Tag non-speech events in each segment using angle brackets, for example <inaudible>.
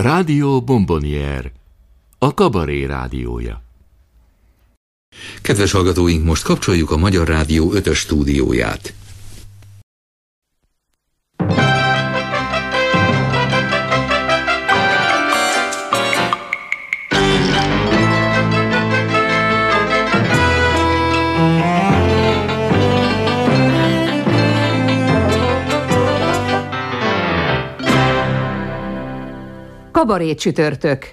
Rádió Bombonier, a kabaré rádiója. Kedves hallgatóink, most kapcsoljuk a Magyar Rádió 5 stúdióját. Kabaré csütörtök.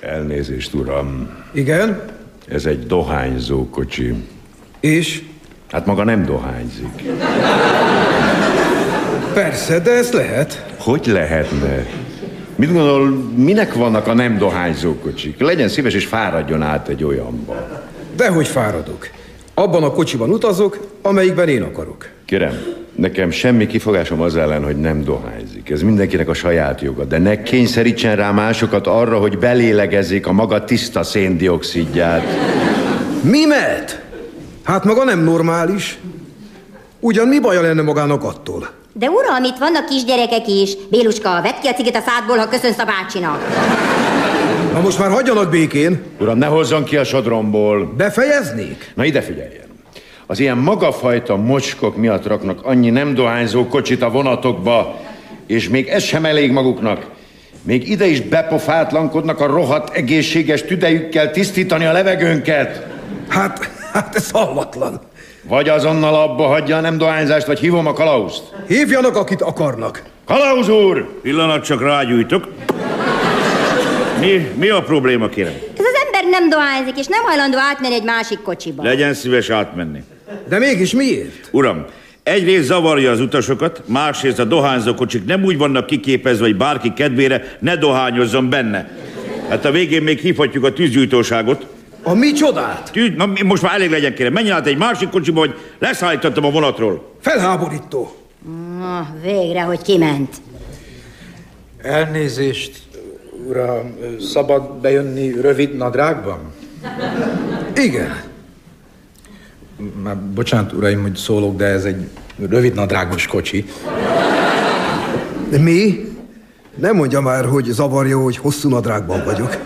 Elnézést, uram. Igen? Ez egy dohányzó kocsi. És? Hát maga nem dohányzik. Persze, de ez lehet. Hogy lehetne? Mit gondol, minek vannak a nem dohányzó kocsik? Legyen szíves és fáradjon át egy olyanba. Dehogy fáradok. Abban a kocsiban utazok, amelyikben én akarok. Kérem, nekem semmi kifogásom az ellen, hogy nem dohányzik. Ez mindenkinek a saját joga. De ne kényszerítsen rá másokat arra, hogy belélegezzék a maga tiszta széndiokszidját. Mimet? Hát maga nem normális. Ugyan mi baja lenne magának attól? De uram, itt vannak kisgyerekek is. Béluska, vedd ki a cigit a szádból, ha köszönsz a bácsinak. Na most már hagyjanak békén. Uram, ne hozzon ki a sodromból. Befejeznék? Na ide figyeljen. Az ilyen magafajta mocskok miatt raknak annyi nem dohányzó kocsit a vonatokba, és még ez sem elég maguknak. Még ide is bepofátlankodnak a rohadt egészséges tüdejükkel tisztítani a levegőnket. Hát, hát ez hallatlan. Vagy azonnal abba hagyja a nem dohányzást, vagy hívom a kalauzt. Hívjanak, akit akarnak. Kalauz úr! Pillanat, csak rágyújtok. Mi, mi a probléma, kérem? Ez az ember nem dohányzik, és nem hajlandó átmenni egy másik kocsiba. Legyen szíves átmenni. De mégis miért? Uram, egyrészt zavarja az utasokat, másrészt a dohányzó kocsik nem úgy vannak kiképezve, hogy bárki kedvére ne dohányozzon benne. Hát a végén még hívhatjuk a tűzgyújtóságot. A mi csodát? Tűz, na, most már elég legyen, kérem. Menjen át egy másik kocsiba, hogy leszállítottam a vonatról. Felháborító. Ah, végre, hogy kiment. Elnézést, uram, szabad bejönni rövid nadrágban? Igen. Már bocsánat, uraim, hogy szólok, de ez egy rövid nadrágos kocsi. Mi? Nem mondja már, hogy zavarja, hogy hosszú nadrágban vagyok.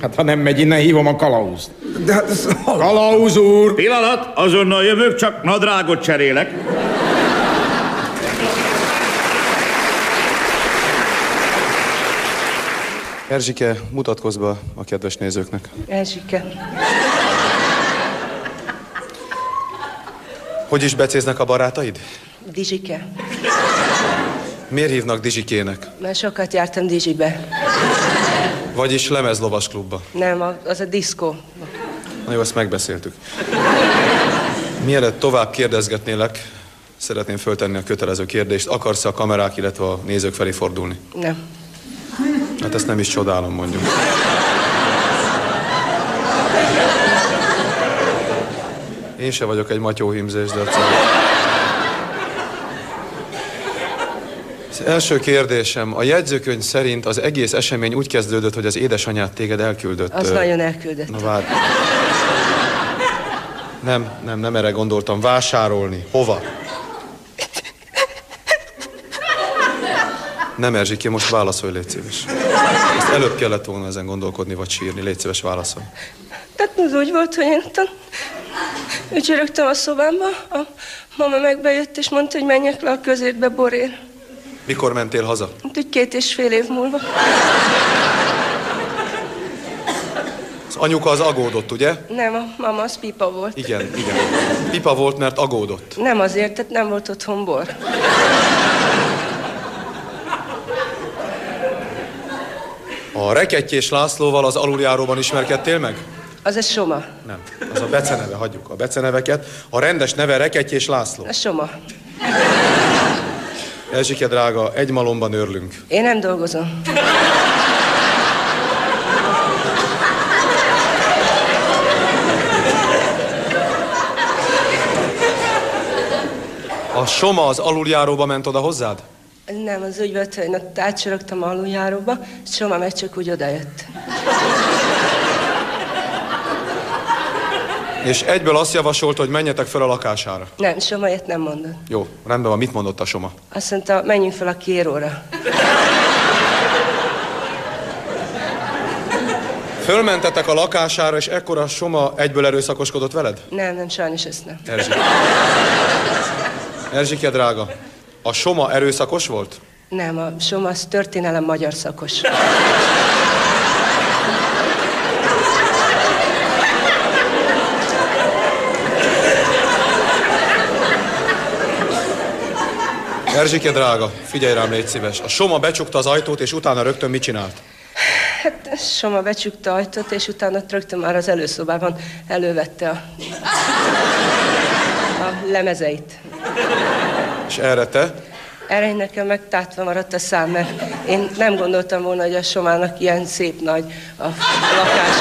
Hát ha nem megy innen, hívom a kalauzt. De hát ez. Kalauz úr! Pillanat, azonnal jövök, csak nadrágot cserélek. Erzsike, mutatkozz be a kedves nézőknek. Erzsike. Hogy is becéznek a barátaid? Dizsike. Miért hívnak Dizsikének? Mert sokat jártam Dizsibe. Vagyis lemezlovas klubba. Nem, az a diszkó. Na jó, ezt megbeszéltük. Mielőtt tovább kérdezgetnélek, szeretném föltenni a kötelező kérdést. Akarsz a kamerák, illetve a nézők felé fordulni? Nem. Hát ezt nem is csodálom, mondjuk. Én se vagyok egy matyóhímzés, de. Az első kérdésem. A jegyzőkönyv szerint az egész esemény úgy kezdődött, hogy az édesanyád téged elküldött. Az ö, nagyon elküldött. Na várj. Nem, nem, nem erre gondoltam. Vásárolni. Hova? Nem, Erzsike, most válaszolj, légy szíves. Ezt előbb kellett volna ezen gondolkodni, vagy sírni. Légy szíves, válaszolj. Tehát az úgy volt, hogy én tan... ücsörögtem a szobámba, a mama megbejött és mondta, hogy menjek le a közértbe borér. Mikor mentél haza? Úgy két és fél év múlva. Az anyuka az agódott, ugye? Nem, a mama az pipa volt. Igen, igen. Pipa volt, mert agódott. Nem azért, tehát nem volt otthon bor. A Rekettyés Lászlóval az aluljáróban ismerkedtél meg? Az a Soma. Nem. Az a beceneve, hagyjuk a beceneveket. A rendes neve Rekettyés László. A Soma. Erzsike drága, egy malomban örlünk. Én nem dolgozom. A Soma az aluljáróba ment oda hozzád? Nem, az úgy volt, hogy átsorogtam aluljáróba, és Soma meg csak úgy odajött. És egyből azt javasolt, hogy menjetek fel a lakására. Nem, Soma ilyet nem mondott. Jó, rendben van, mit mondott a Soma? Azt mondta, menjünk fel a kéróra. Fölmentetek a lakására, és ekkor a Soma egyből erőszakoskodott veled? Nem, nem, sajnos ezt nem. Erzsike. Erzsike, drága, a Soma erőszakos volt? Nem, a Soma az történelem magyar szakos. Erzsike, drága, figyelj rám, légy szíves. A Soma becsukta az ajtót, és utána rögtön mit csinált? Hát Soma becsukta ajtót, és utána rögtön már az előszobában elővette a, a lemezeit. És erre te? Erre én nekem meg tátva maradt a szám, mert én nem gondoltam volna, hogy a Somának ilyen szép nagy a lakás.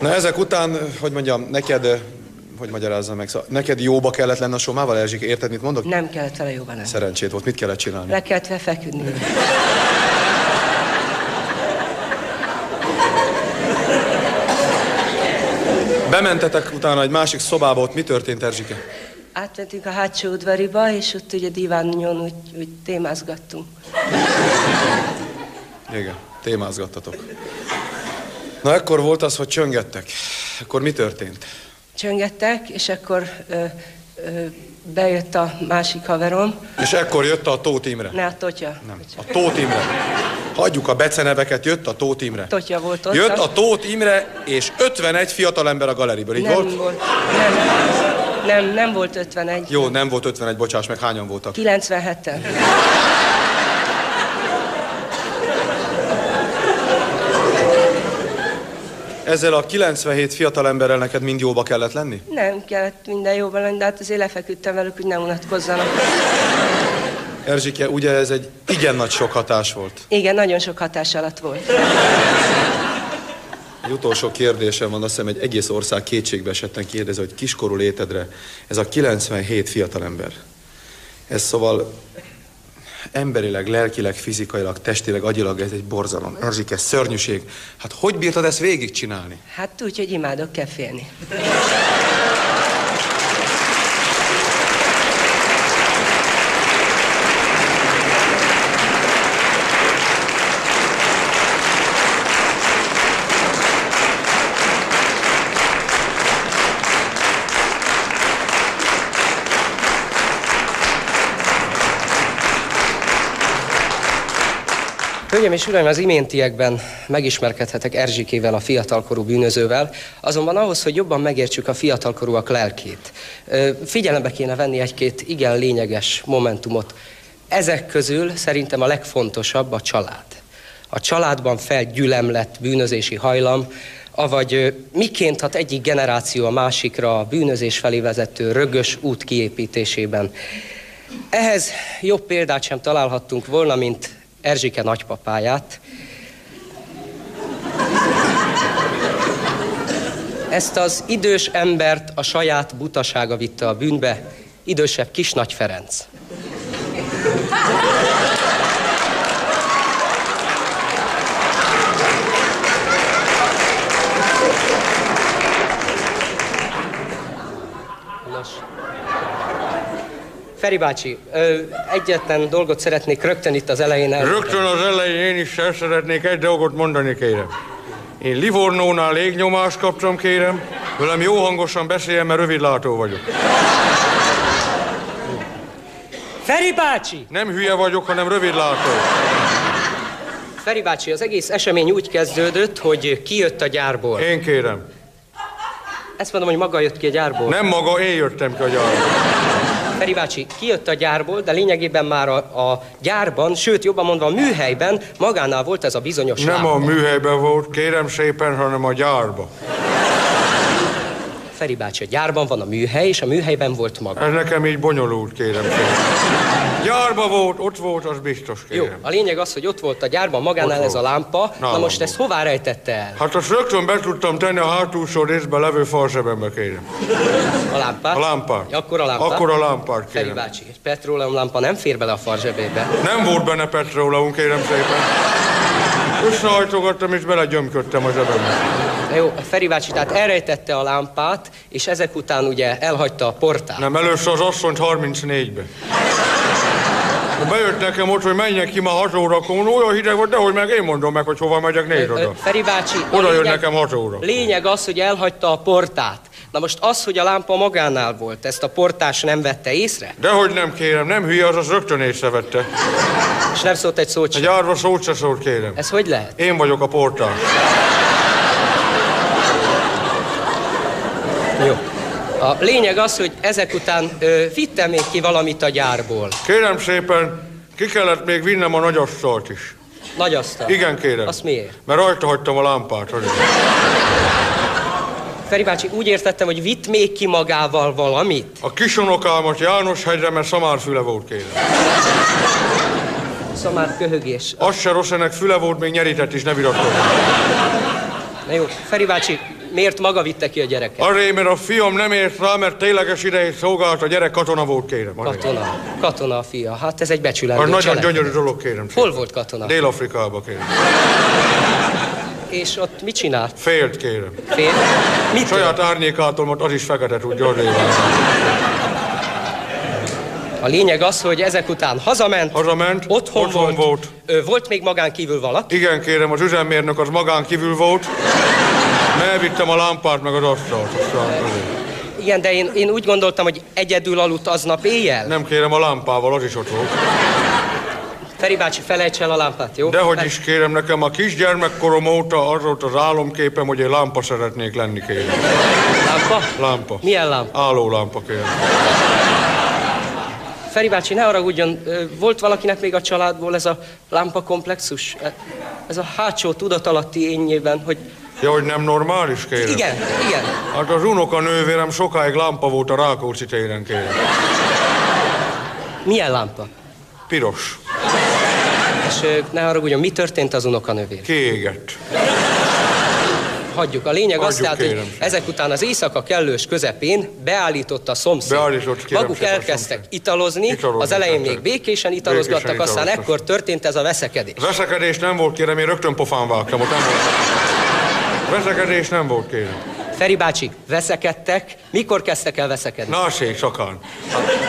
Na ezek után, hogy mondjam, neked, hogy magyarázzam meg, szóval neked jóba kellett lenni a Somával, Erzsike, érted, mit mondok? Nem kellett vele jóban lenni. Szerencsét volt, mit kellett csinálni? Le kellett vele Bementetek utána egy másik szobába, ott mi történt, Erzsike? Átmentünk a hátsó udvariba, és ott ugye diványon úgy, úgy témázgattunk. Igen, témázgattatok. Na, ekkor volt az, hogy csöngettek. Akkor mi történt? Csöngettek, és akkor ö, ö, bejött a másik haverom. És ekkor jött a Tóth Imre. Ne, a Totya. Nem, a Tóth Imre. Hagyjuk a beceneveket, jött a Tóth Imre. Totya volt ott. Jött a Tóth Imre, és 51 fiatalember a galeriből, így nem volt? volt? Nem, nem, nem volt 51. Jó, nem volt 51, bocsáss meg, hányan voltak? 97-en. Ezzel a 97 fiatalemberrel neked mind jóba kellett lenni? Nem kellett minden jóban lenni, de hát azért lefeküdtem velük, hogy ne unatkozzanak. Erzsike, ugye ez egy igen nagy sok hatás volt. Igen, nagyon sok hatás alatt volt. Egy utolsó kérdésem van, azt hiszem egy egész ország kétségbe esetten kérdezi, hogy kiskorú létedre ez a 97 fiatalember. Ez szóval emberileg, lelkileg, fizikailag, testileg, agyilag ez egy borzalom. Erzsike, szörnyűség. Hát hogy bírtad ezt végigcsinálni? Hát úgy, hogy imádok kell Hölgyeim és uraim, az iméntiekben megismerkedhetek Erzsikével, a fiatalkorú bűnözővel, azonban ahhoz, hogy jobban megértsük a fiatalkorúak lelkét, figyelembe kéne venni egy-két igen lényeges momentumot. Ezek közül szerintem a legfontosabb a család. A családban felgyülemlett bűnözési hajlam, avagy miként hat egyik generáció a másikra a bűnözés felé vezető rögös út kiépítésében. Ehhez jobb példát sem találhattunk volna, mint Erzsike nagypapáját. Ezt az idős embert a saját butasága vitte a bűnbe, idősebb Kisnagy Ferenc. Feri bácsi, ö, egyetlen dolgot szeretnék rögtön itt az elején el... Rögtön az elején én is el szeretnék egy dolgot mondani, kérem. Én Livornónál légnyomást kaptam, kérem. Velem jó hangosan beszéljen, mert rövidlátó vagyok. Feri bácsi! Nem hülye vagyok, hanem rövidlátó. Feri bácsi, az egész esemény úgy kezdődött, hogy kijött a gyárból. Én kérem. Ezt mondom, hogy maga jött ki a gyárból. Nem maga, én jöttem ki a gyárból. Feri bácsi, kijött a gyárból, de lényegében már a, a gyárban, sőt, jobban mondva a műhelyben magánál volt ez a bizonyos Nem lámpa. a műhelyben volt, kérem szépen, hanem a gyárba. Feri bácsi, a gyárban van a műhely, és a műhelyben volt maga. Ez nekem így bonyolult, kérem szépen. Gyárba volt, ott volt, az biztos Jó, kérem. a lényeg az, hogy ott volt a gyárban magánál Ott ez a lámpa. Na Nálam most ezt hová rejtette el? Hát azt rögtön be tudtam tenni a hátulsó részbe levő falsebembe, kérem. A lámpát? A lámpát. Akkor a lámpát? Akkor a lámpát, Feri kérem. bácsi, egy petróleumlámpa nem fér bele a farzsebébe. Nem volt benne petróleum, kérem szépen. Összehajtogattam és belegyömködtem a zsebembe. Na jó, Feri bácsi, tehát elrejtette a lámpát, és ezek után ugye elhagyta a portát. Nem, először az asszonyt 34-be. Bejött nekem ott, hogy menjek ki ma 6 órakor, olyan hideg volt, de hogy meg én mondom meg, hogy hova megyek, Ö, oda. Feri bácsi, Oda jön lényeg- nekem 6 óra. Lényeg az, hogy elhagyta a portát. Na most az, hogy a lámpa magánál volt, ezt a portás nem vette észre? Dehogy nem kérem, nem hülye, az az rögtön észrevette. És nem szólt egy szót Egy sem. árva szót se szólt, kérem. Ez hogy lehet? Én vagyok a portás. Jó. A lényeg az, hogy ezek után ö, vittem még ki valamit a gyárból. Kérem szépen, ki kellett még vinnem a nagy asztalt is. Nagy asztal. Igen, kérem. Azt miért? Mert rajta hagytam a lámpát. hogy- Feri bácsi, úgy értettem, hogy vitt még ki magával valamit. A kisonokámat János hegyre, mert szamárfüle volt, kérem. Szamár köhögés. Az se rossz, ennek füle volt, még nyerített is, ne viratkozni. Na jó, Feri bácsi, miért maga vitte ki a gyereket? Arré, mert a fiam nem ért rá, mert tényleges idejét szolgált, a gyerek katona volt, kérem. Arré. Katona. Katona a fia. Hát ez egy becsülendő nagyon gyönyörű dolog, kérem. Hol volt katona? Dél-Afrikába, kérem. És ott mit csinált? Félt, kérem. Fél? Mit Saját árnyékától, mert az is fekete tudja, arré van. A lényeg az, hogy ezek után hazament. Hazament, Otthon, otthon volt. volt. Ö, volt még magán kívül valaki? Igen, kérem, az üzemmérnök az magán kívül volt. Mert elvittem a lámpát, meg az asztalt. Igen, de én, én úgy gondoltam, hogy egyedül aludt aznap éjjel. Nem kérem, a lámpával, az is ott volt. Feri bácsi, felejts el a lámpát, jó? Dehogy is kérem, nekem a kisgyermekkorom óta az volt az álomképem, hogy én lámpa szeretnék lenni, kérem. Lámpa? Lámpa. Milyen lámpa? Álló lámpa, kérem. Feri bácsi, ne haragudjon, volt valakinek még a családból ez a lámpa komplexus? E- Ez a hátsó tudatalatti énjében, hogy... Ja, hogy nem normális, kérem? Igen, igen. Hát az unoka nővérem sokáig lámpa volt a Rákóczi téren, kérem. Milyen lámpa? Piros. És ne haragudjon, mi történt az unokanővér? Kiégett. Hagyjuk. A lényeg az, tehát, hogy ezek után az éjszaka kellős közepén beállított a szomszéd. Beállított, Maguk elkezdtek szomszéd. italozni, Italozni az elején még békésen italozgattak, Békésen aztán italoztak. ekkor történt ez a veszekedés. Veszekedés nem volt, kérem, én rögtön pofán vágtam, ott nem volt. Veszekedés nem volt, kérem. Feri bácsi, veszekedtek. Mikor kezdtek el veszekedni? Na, szék, szakán.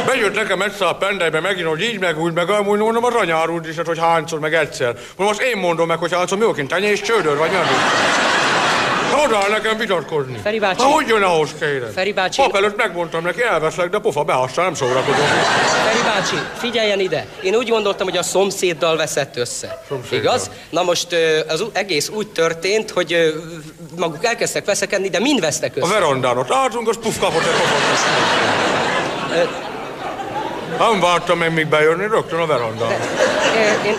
Bejött nekem egyszer a pendelybe megint, hogy így meg úgy, meg amúgy mondom, a ranyár úr is, hát, hogy hányszor, meg egyszer. Most én mondom meg, hogy hányszor, mi oként, tenyé és csődör, vagy nem? Áll nekem vitatkozni. Feri bácsi. Na, hogy jön ahhoz, kérem? Feri bácsi. Pap előtt megmondtam neki, elveszlek, de pofa behassza, nem szórakozom. Feri bácsi, figyeljen ide! Én úgy gondoltam, hogy a szomszéddal veszett össze. Szomszéddal. Igaz? Na most az egész úgy történt, hogy maguk elkezdtek veszekedni, de mind vesztek A össze. verandán ott álltunk, az puf kapott egy pofot. Nem vártam én, míg bejönni, rögtön a verandán. Én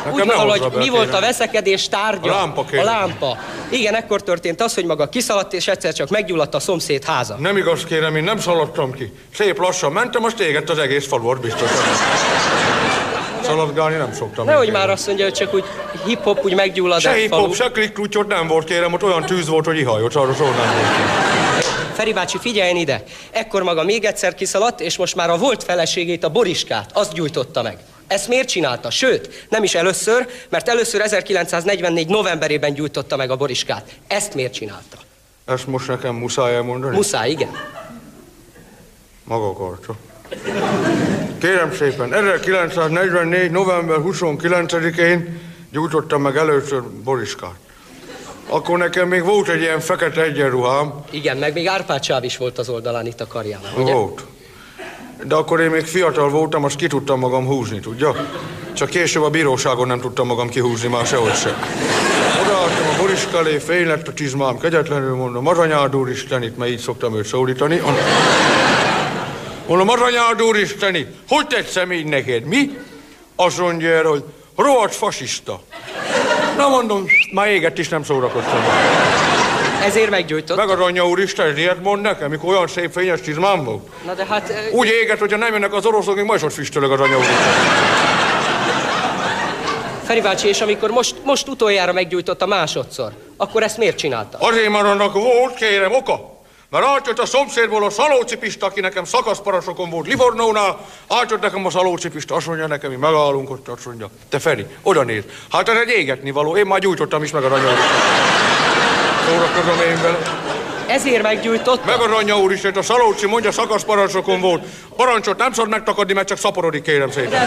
Nekem úgy hozza hogy mi volt a veszekedés tárgya? A lámpa, A kérem. lámpa. Igen, ekkor történt az, hogy maga kiszaladt, és egyszer csak meggyulladt a szomszéd háza. Nem igaz, kérem, én nem szaladtam ki. Szép lassan mentem, most égett az egész falu, biztos. Szaladgálni nem szoktam. Nehogy már azt mondja, hogy csak úgy hip-hop úgy meggyullad Se egy hip falu. se klik ott nem volt, kérem, ott olyan tűz volt, hogy ihajott, arra szó nem volt. Feri bácsi, figyeljen ide! Ekkor maga még egyszer kiszaladt, és most már a volt feleségét, a Boriskát, azt gyújtotta meg. Ezt miért csinálta? Sőt, nem is először, mert először 1944 novemberében gyújtotta meg a Boriskát. Ezt miért csinálta? Ezt most nekem muszáj elmondani? Muszáj, igen. Maga akarta. Kérem szépen, 1944. november 29-én gyújtottam meg először Boriskát. Akkor nekem még volt egy ilyen fekete egyenruhám, Igen, meg még Árpád sáv is volt az oldalán itt a karjánál, ugye? Volt. De akkor én még fiatal voltam, azt ki tudtam magam húzni, tudja? Csak később a bíróságon nem tudtam magam kihúzni, már sehogy se. Odaadtam a Boris elé, fény lett a csizmám, kegyetlenül mondom, Aranyád úristenit, mert így szoktam őt szólítani. Mondom, Aranyád úristeni, hogy tetszem így neked, mi? Azt mondja erre, hogy rohadt fasiszta. Na mondom, már éget is nem szórakoztam. Ezért meggyújtott. Meg az anyja úristen, ilyet mond nekem, mikor olyan szép fényes csizmám volt. Na de hát... ö, Úgy éget, hogyha nem jönnek az oroszok, még ma is ott füstölög az anya úr. Feri bácsi, és amikor most, most utoljára meggyújtotta másodszor, akkor ezt miért csinálta? Azért, mert annak volt, kérem, oka. Mert átjött a szomszédból a Szalóci Pista, aki nekem szakaszparasokon volt Livornónál, átjött nekem a Szalóci Pista, azt mondja nekem, mi megállunk ott, azt mondja, te Feri, oda néz. Hát ez egy égetni való, én már gyújtottam is meg a ranya Szórakozom én vele. Ezért meggyújtott? Meg a ranya úr is, a Szalóci mondja, szakaszparasokon volt. Parancsot nem szabad megtakadni, mert csak szaporodik, kérem szépen. De,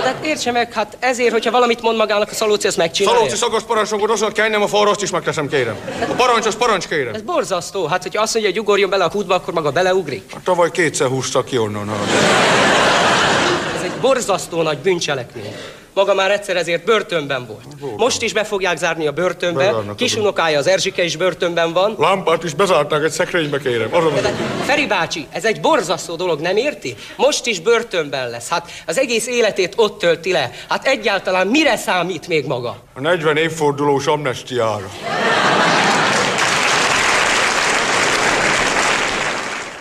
de hát értse meg, hát ezért, hogyha valamit mond magának a Szalóci, ezt megcsinálja. Szalóci szakaszparancsokot, azt kell nem a falra, azt is megteszem, kérem. A parancs, az parancs, kérem. Ez borzasztó. Hát, hogyha azt mondja, hogy ugorjon bele a kútba, akkor maga beleugrik. Hát tavaly kétszer húztak ki onnan. Ez egy borzasztó nagy bűncselekmény. Maga már egyszer ezért börtönben volt. Most is be fogják zárni a börtönbe. Bezárnak, Kisunokája az Erzsike is börtönben van. Lámpát is bezárták egy szekrénybe, kérem. Azon De, Feri bácsi, ez egy borzasztó dolog, nem érti? Most is börtönben lesz. Hát az egész életét ott tölti le. Hát egyáltalán mire számít még maga? A 40 évfordulós amnestiára.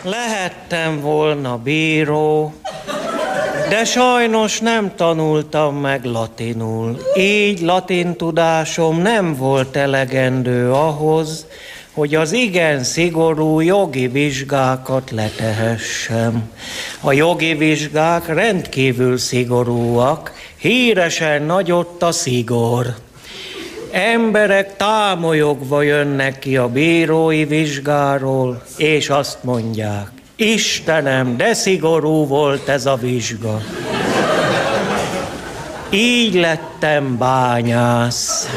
Lehettem volna bíró, de sajnos nem tanultam meg latinul. Így latin tudásom nem volt elegendő ahhoz, hogy az igen szigorú jogi vizsgákat letehessem. A jogi vizsgák rendkívül szigorúak, híresen nagyott a szigor. Emberek támolyogva jönnek ki a bírói vizsgáról, és azt mondják, Istenem, de szigorú volt ez a vizsga. Így lettem bányász.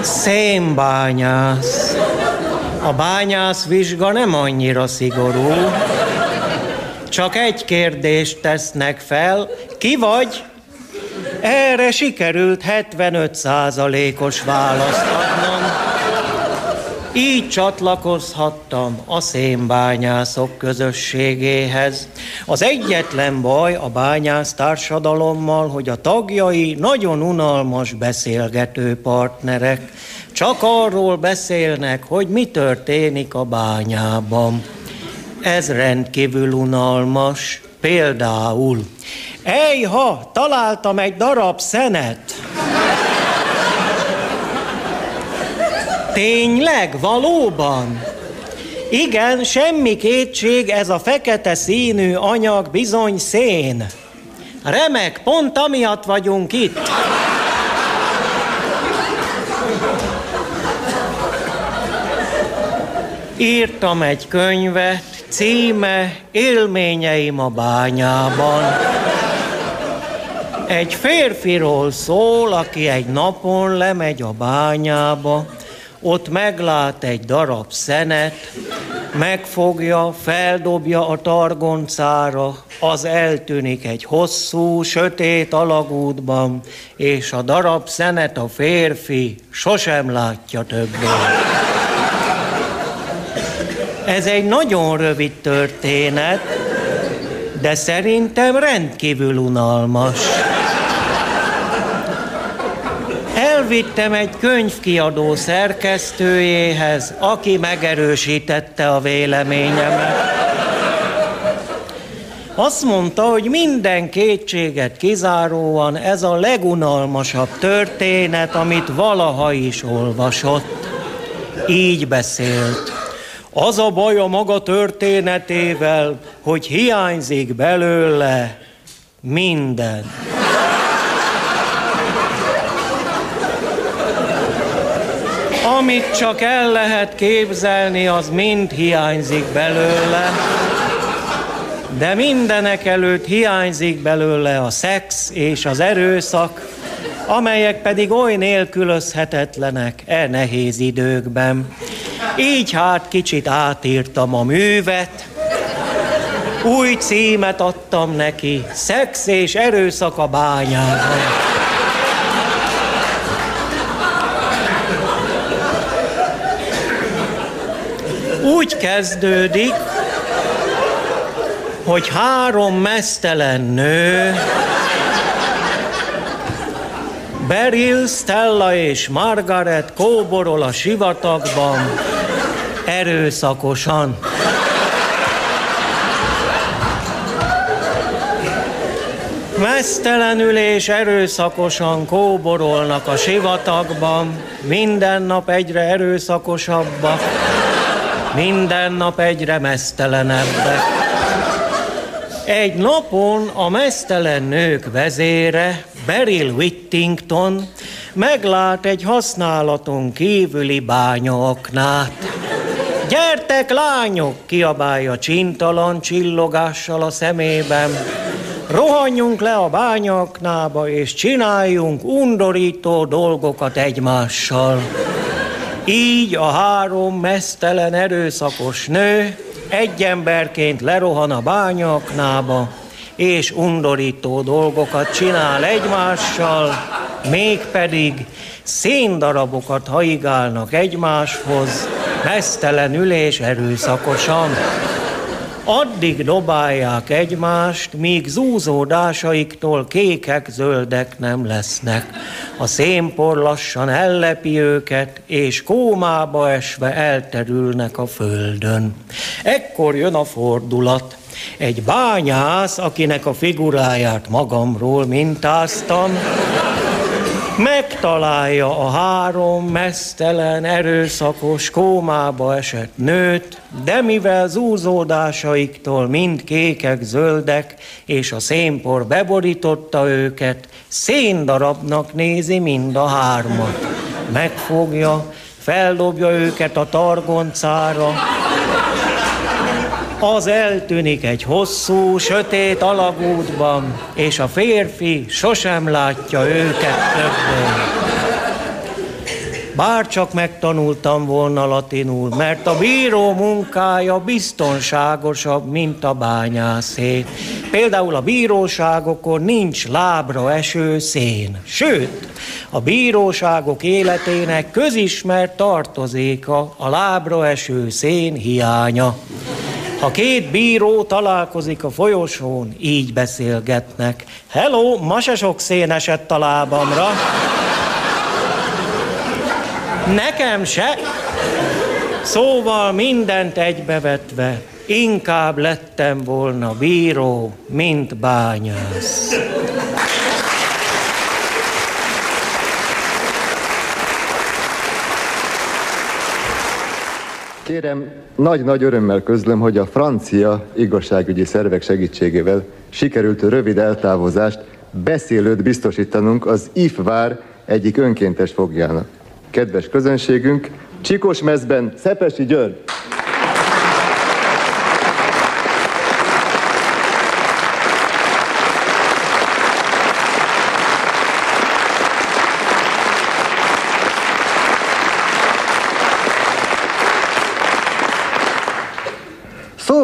Szénbányász. A bányász vizsga nem annyira szigorú. Csak egy kérdést tesznek fel. Ki vagy? Erre sikerült 75 százalékos választ adnom. Így csatlakozhattam a szénbányászok közösségéhez. Az egyetlen baj a bányász társadalommal, hogy a tagjai nagyon unalmas beszélgető partnerek. Csak arról beszélnek, hogy mi történik a bányában. Ez rendkívül unalmas. Például, Ejha, találtam egy darab szenet. Tényleg, valóban? Igen, semmi kétség, ez a fekete színű anyag bizony szén. Remek, pont amiatt vagyunk itt. Írtam egy könyvet, címe Élményeim a bányában. Egy férfiról szól, aki egy napon lemegy a bányába, ott meglát egy darab szenet, megfogja, feldobja a targoncára, az eltűnik egy hosszú, sötét alagútban, és a darab szenet a férfi sosem látja többé. Ez egy nagyon rövid történet, de szerintem rendkívül unalmas. Elvittem egy könyvkiadó szerkesztőjéhez, aki megerősítette a véleményemet. Azt mondta, hogy minden kétséget kizáróan ez a legunalmasabb történet, amit valaha is olvasott. Így beszélt. Az a baj a maga történetével, hogy hiányzik belőle minden. Amit csak el lehet képzelni, az mind hiányzik belőle. De mindenek előtt hiányzik belőle a szex és az erőszak, amelyek pedig oly nélkülözhetetlenek e nehéz időkben. Így hát kicsit átírtam a művet, új címet adtam neki, szex és erőszak a bányában. kezdődik, hogy három mesztelen nő, Beryl, Stella és Margaret kóborol a sivatagban erőszakosan. Mesztelenül és erőszakosan kóborolnak a sivatagban, minden nap egyre erőszakosabbak minden nap egyre mesztelenebbek. Egy napon a mesztelen nők vezére, Beryl Whittington, meglát egy használaton kívüli bányaaknát. Gyertek, lányok! kiabálja csintalan csillogással a szemében. Rohanjunk le a bányaknába, és csináljunk undorító dolgokat egymással. Így a három mesztelen erőszakos nő egy emberként lerohan a bányaknába, és undorító dolgokat csinál egymással, mégpedig széndarabokat haigálnak egymáshoz, mesztelenül és erőszakosan. Addig dobálják egymást, míg zúzódásaiktól kékek, zöldek nem lesznek. A szénpor lassan ellepi őket, és kómába esve elterülnek a földön. Ekkor jön a fordulat. Egy bányász, akinek a figuráját magamról mintáztam, megtalálja a három mesztelen, erőszakos kómába esett nőt, de mivel zúzódásaiktól mind kékek, zöldek, és a szénpor beborította őket, széndarabnak nézi mind a hármat. Megfogja, feldobja őket a targoncára, az eltűnik egy hosszú, sötét alagútban, és a férfi sosem látja őket többé. Bár csak megtanultam volna latinul, mert a bíró munkája biztonságosabb, mint a bányászé. Például a bíróságokon nincs lábra eső szén. Sőt, a bíróságok életének közismert tartozéka a lábra eső szén hiánya. Ha két bíró találkozik a folyosón, így beszélgetnek. Hello, ma se sok szén esett a lábamra. Nekem se. Szóval mindent egybevetve, inkább lettem volna bíró, mint bányász. Kérem, nagy-nagy örömmel közlöm, hogy a francia igazságügyi szervek segítségével sikerült rövid eltávozást beszélőt biztosítanunk az IF vár egyik önkéntes fogjának. Kedves közönségünk, Csikos mezben Szepesi György!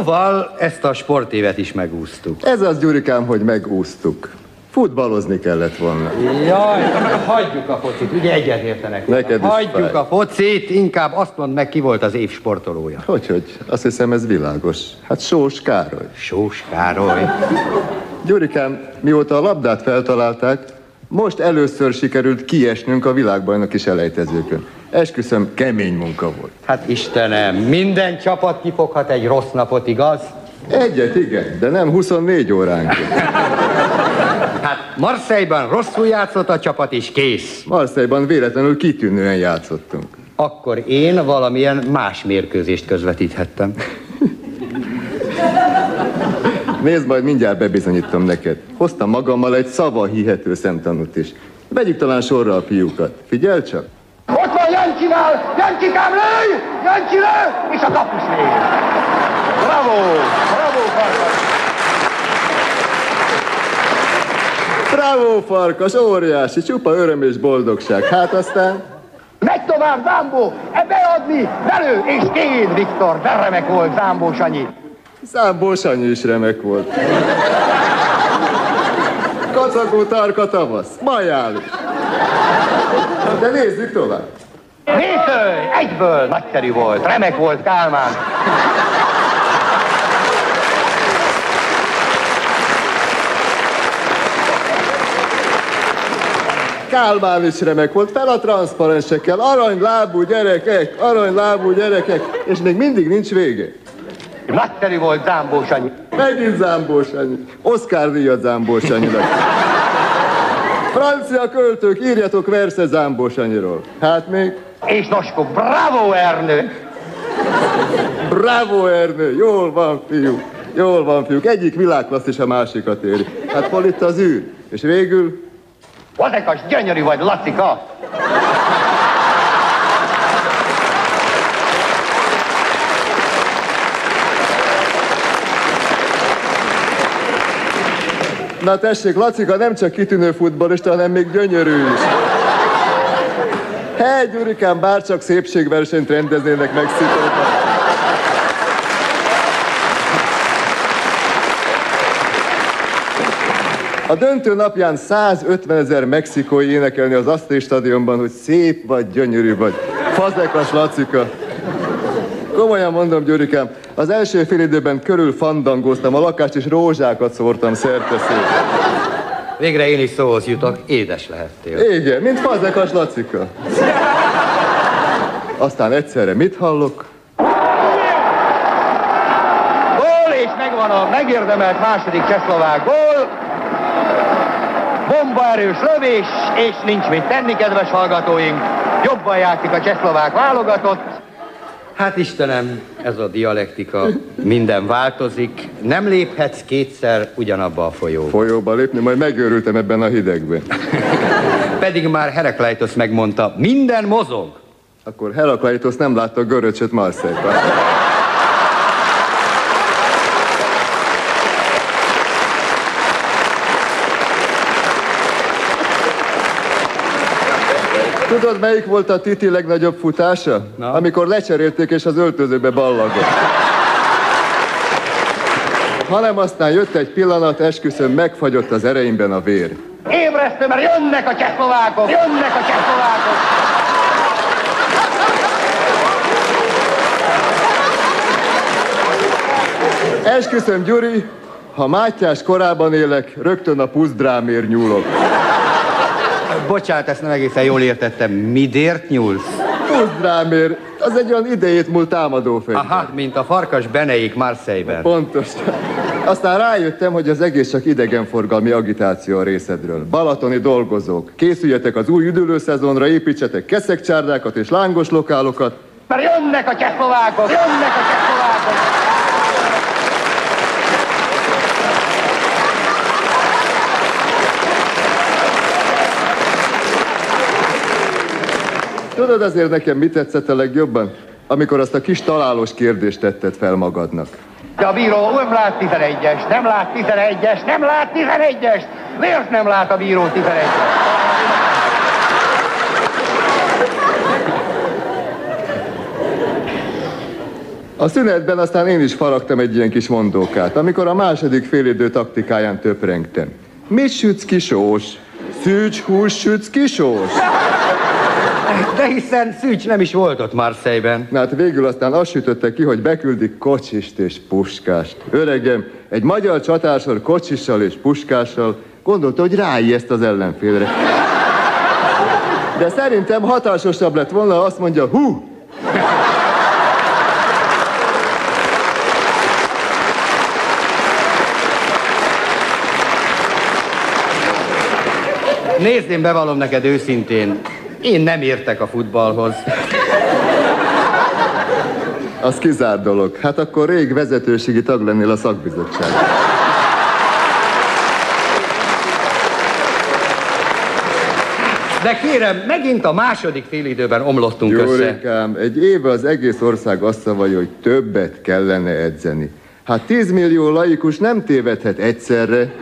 Szóval ezt a sportévet is megúsztuk. Ez az, Gyurikám, hogy megúsztuk. Futballozni kellett volna. Jaj, hagyjuk a focit, ugye egyetértenek. Neked is Hagyjuk fáj. a focit, inkább azt mondd meg, ki volt az év sportolója. Hogy, hogy? Azt hiszem ez világos. Hát Sós Károly. Sós Károly. Gyurikám, mióta a labdát feltalálták, most először sikerült kiesnünk a világbajnoki selejtezőkön. Esküszöm, kemény munka volt. Hát Istenem, minden csapat kifoghat egy rossz napot, igaz? Egyet igen, de nem 24 óránk. <laughs> Hát Marseille-ban rosszul játszott a csapat, és kész. Marseille-ban véletlenül kitűnően játszottunk. Akkor én valamilyen más mérkőzést közvetíthettem. Nézd, majd mindjárt bebizonyítom neked. Hoztam magammal egy szava hihető szemtanút is. Vegyük talán sorra a fiúkat. Figyelj csak! Ott van Jancsinál! Jancsikám lőj! Jancsi lő! És a kapus még. Bravo! Bravo, Farkas! Bravo, farkas, óriási, csupa öröm és boldogság. Hát aztán... Megy tovább, Zámbó! E beadni! Belő! És két, Viktor! De remek volt Zámbó Sanyi! Számbó Sanyi is remek volt. Kacagó tarka tavasz, majálus. De nézzük tovább. Vétő! Egyből! Nagyszerű volt! Remek volt Kálmán! Kálmán is remek volt, fel a transzparensekkel, aranylábú gyerekek, aranylábú gyerekek, és még mindig nincs vége. Nagyszerű volt Zámbó Sanyi. Megint Zámbó Sanyi. Oscar díjat Zámbó Sanyinak. Francia költők, írjatok verse Zámbó Sanyiról. Hát még? És Noskó, bravo Ernő! Bravo Ernő, jól van fiú. Jól van fiúk, egyik világklasszis a másikat éri. Hát hol itt az űr? És végül? Vazekas, gyönyörű vagy, Lacika! Na tessék, Lacika nem csak kitűnő futballista, hanem még gyönyörű is. Hely, Gyurikám, bárcsak szépségversenyt rendeznének Mexikóban. A döntő napján 150 ezer mexikói énekelni az Asztri stadionban, hogy szép vagy, gyönyörű vagy. Fazekas Lacika. Komolyan mondom, Gyurikám, az első fél időben körül fandangoztam a lakást, és rózsákat szórtam szerte szét. Végre én is szóhoz jutok, édes lehettél. Igen, mint Fazekas Lacika. Aztán egyszerre mit hallok? Gól, és megvan a megérdemelt második csehszlovák gól. Bombaerős lövés, és nincs mit tenni, kedves hallgatóink. Jobban játszik a csehszlovák válogatott. Hát Istenem, ez a dialektika, minden változik. Nem léphetsz kétszer ugyanabba a folyóba. Folyóba lépni, majd megőrültem ebben a hidegben. <laughs> Pedig már Herakleitos megmondta, minden mozog. Akkor Herakleitos nem látta a göröcsöt Marseille-ban. Tudod, melyik volt a Titi legnagyobb futása? Na? Amikor lecserélték és az öltözőbe ballagott. Hanem aztán jött egy pillanat, esküszöm, megfagyott az ereimben a vér. Ébresztő, mert jönnek a csehszlovákok, jönnek a csehszlovákok. Esküszöm, Gyuri, ha Mátyás korában élek, rögtön a puszdrámért nyúlok. Bocsánat, ezt nem egészen jól értettem. Midért nyúlsz? Puszdrámért, az egy olyan idejét múlt támadó fegyver. Aha, mint a farkas Beneik Marseille-ben. Pontos. Aztán rájöttem, hogy az egész csak idegenforgalmi agitáció a részedről. Balatoni dolgozók, készüljetek az új üdülőszezonra, építsetek keszekcsárdákat és lángos lokálokat. Mert jönnek a csehszlovákok, jönnek a csehszlovákok. Tudod azért nekem mit tetszett a legjobban? Amikor azt a kis találós kérdést tetted fel magadnak. De a bíró nem lát 11-es, nem lát 11-es, nem lát 11-es! Miért nem lát a bíró 11-es? A szünetben aztán én is faragtam egy ilyen kis mondókát, amikor a második félidő taktikáján töprengtem. Mit sütsz kisós? Szűcs hús sütsz kisós? De hiszen Szűcs nem is volt ott Marseille-ben. Na hát végül aztán azt sütötte ki, hogy beküldik kocsist és puskást. Öregem, egy magyar csatársor kocsissal és puskással gondolta, hogy ráijeszt az ellenfélre. De szerintem hatásosabb lett volna, azt mondja, hú! Nézd, én bevallom neked őszintén, én nem értek a futballhoz. Az kizár dolog. Hát akkor rég vezetőségi tag lennél a szakbizottság. De kérem, megint a második félidőben omlottunk össze. Jórikám, egy éve az egész ország azt szavalja, hogy többet kellene edzeni. Hát 10 millió laikus nem tévedhet egyszerre.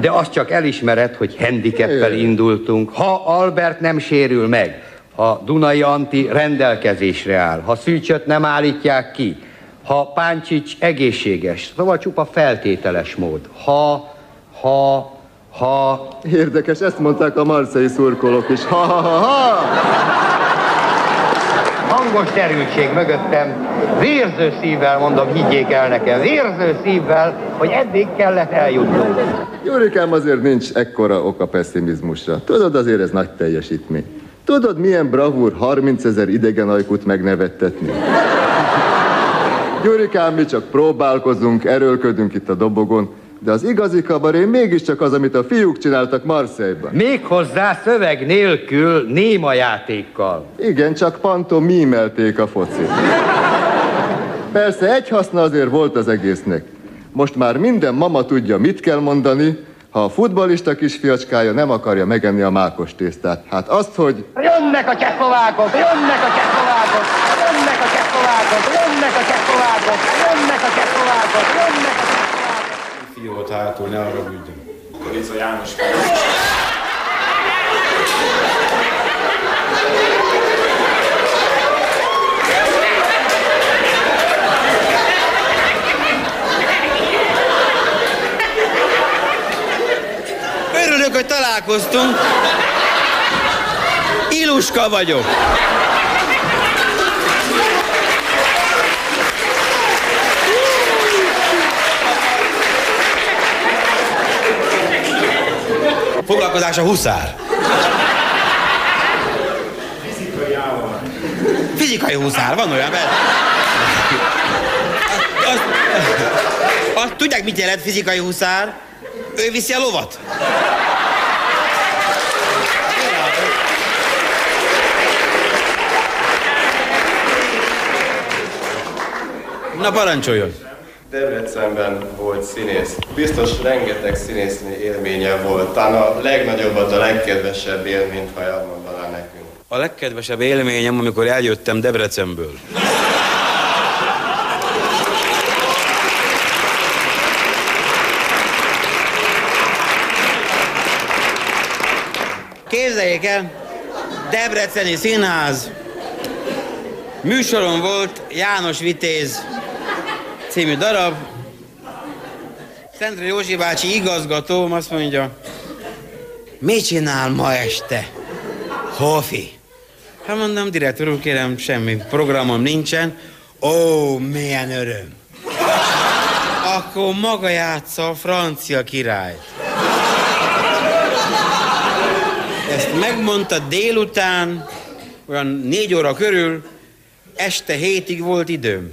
De azt csak elismered, hogy handicappel indultunk. Ha Albert nem sérül meg, ha Dunai Anti rendelkezésre áll, ha Szűcsöt nem állítják ki, ha Páncsics egészséges, szóval csupa feltételes mód. Ha, ha, ha... Érdekes, ezt mondták a marszai szurkolók is. Ha, ha, ha, ha! Hangos derültség mögöttem, vérző szívvel mondom, higgyék el nekem, vérző szívvel, hogy eddig kellett eljutnunk. Jurikám, azért nincs ekkora oka pessimizmusra. Tudod, azért ez nagy teljesítmény. Tudod, milyen bravúr 30 ezer idegen ajkút megnevettetni? Gyurikám, mi csak próbálkozunk, erőlködünk itt a dobogon, de az igazi kabaré mégiscsak az, amit a fiúk csináltak Marseille-ban. Méghozzá szöveg nélkül, néma játékkal. Igen, csak pantomímelték a focit. Persze egy haszna azért volt az egésznek. Most már minden mama tudja, mit kell mondani, ha a futbalista kisfiacskája nem akarja megenni a mákos tésztát. Hát azt, hogy... Jönnek a csehszlovákok, jönnek a csehszlovákok, jönnek a csehszlovákok, jönnek a csehszlovákok, jönnek a csehszlovákok, jönnek a csehszlovákok. Fiú volt hátul, ne arra bűnjön. Korica János Örülök, hogy találkoztunk. Iluska vagyok. Foglalkozás a huszár. Fizikai huszár, van olyan, mert... Azt, azt, tudják, mit jelent fizikai huszár? Ő viszi a lovat. Na parancsoljon! Debrecenben volt színész. Biztos rengeteg színésznő élménye volt. Talán a legnagyobbat, a legkedvesebb élményt, ha elmondaná nekünk. A legkedvesebb élményem, amikor eljöttem Debrecenből. Képzeljék el, Debreceni Színház. Műsoron volt János Vitéz című darab. Szentre Józsi bácsi igazgatóm azt mondja, mit csinál ma este? Hofi. Hát mondom, direktor úr, kérem, semmi programom nincsen. Ó, milyen öröm. Akkor maga játsza a francia királyt. Ezt megmondta délután, olyan négy óra körül, este hétig volt időm.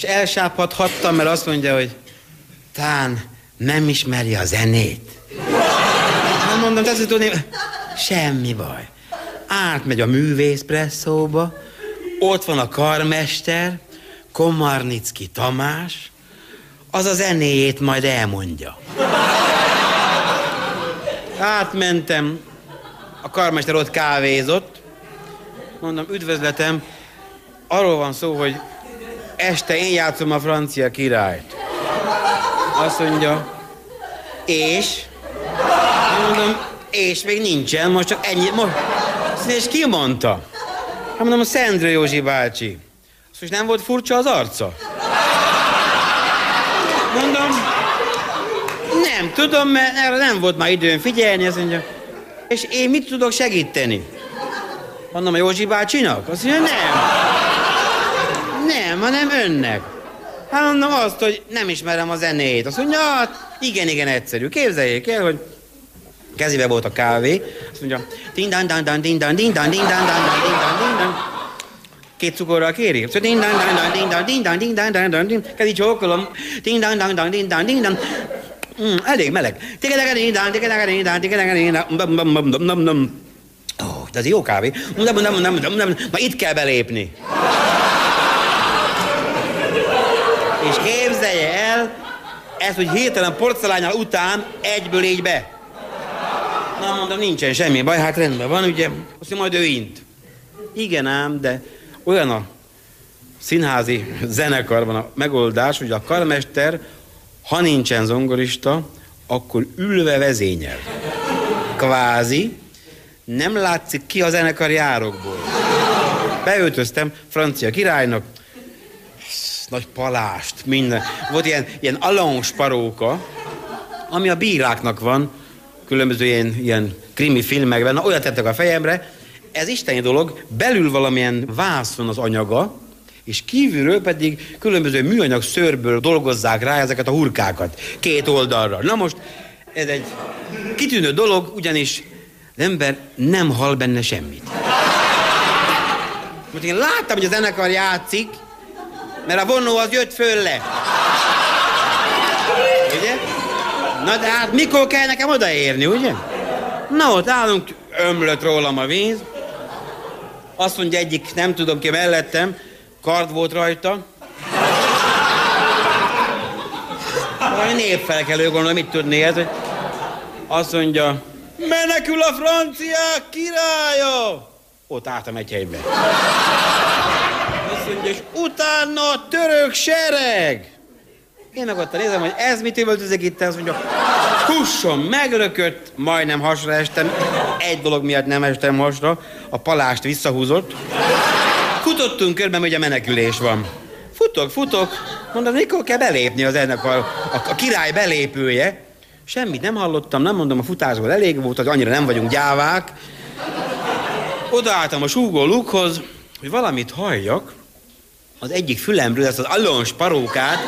És elsápadhattam, mert azt mondja, hogy tán nem ismeri a zenét. Hát mondom, te tudni, semmi baj. Átmegy a művészpresszóba, ott van a karmester, Komarnicki Tamás, az a zenéjét majd elmondja. Átmentem, a karmester ott kávézott, mondom, üdvözletem, arról van szó, hogy este én játszom a francia királyt. Azt mondja, és? Mondom, és még nincsen, most csak ennyi. Most, és ki mondta? Hát mondom, a Szendre Józsi bácsi. Azt most nem volt furcsa az arca? Mondom, nem tudom, mert erre nem volt már időm figyelni, azt mondja. És én mit tudok segíteni? Mondom, a Józsi bácsinak? Azt mondja, nem. Nem, hanem önnek. Hát mondom azt, hogy nem ismerem a zenét. Azt mondja, hát igen, igen, egyszerű. Képzeljék el, hogy kezébe volt a kávé. Azt mondja, dindan dan dan dindan dindan dindan dan dan dindan dindan. Két cukorral kéri? Szóval dindan dan dan dindan dindan dindan dan dan dindan. Kezi csókolom. Dindan dan dan dindan dindan. Mm, elég meleg. Tikedege dindan, tikedege dindan, tikedege dindan. Bum, bum, bum, bum, bum, bum. Ó, de ez jó kávé. Nem, nem, nem, nem, nem. Ma itt kell belépni. És képzelje el, ez, hogy hirtelen porcelányal után egyből így be. Na, mondom, nincsen semmi baj, hát rendben van, ugye, azt majd ő int. Igen ám, de olyan a színházi zenekarban a megoldás, hogy a karmester, ha nincsen zongorista, akkor ülve vezényel. Kvázi, nem látszik ki a zenekar járokból. Beöltöztem francia királynak, nagy palást, minden. Volt ilyen, ilyen alons paróka, ami a bíráknak van, különböző ilyen, ilyen krimi filmekben, na, olyat tettek a fejemre, ez isteni dolog, belül valamilyen vászon az anyaga, és kívülről pedig különböző műanyag szőrből dolgozzák rá ezeket a hurkákat, két oldalra. Na most, ez egy kitűnő dolog, ugyanis az ember nem hall benne semmit. Most én láttam, hogy a zenekar játszik, Mert a vonó az jött föl le. Ugye? Na de hát mikor kell nekem odaérni, ugye? Na ott állunk, ömlött rólam a víz. Azt mondja egyik, nem tudom ki mellettem, kard volt rajta. Valami népfelkelő, gondolom, mit tudni ez, hogy azt mondja, menekül a franciák királya! Ott álltam egy helyben. Mondja, és utána a török sereg! Én meg ott nézem, hogy ez mit üvöltözik itt, azt mondja, kusson, meglökött, majdnem hasra estem. Egy dolog miatt nem estem hasra, a palást visszahúzott. Futottunk körben, hogy a menekülés van. Futok, futok, mondom, mikor kell belépni az ennek a, a, a király belépője. Semmit nem hallottam, nem mondom, a futásból elég volt, hogy annyira nem vagyunk gyávák. Odaálltam a súgó lukhoz, hogy valamit halljak. Az egyik fülemről ezt az allons parókát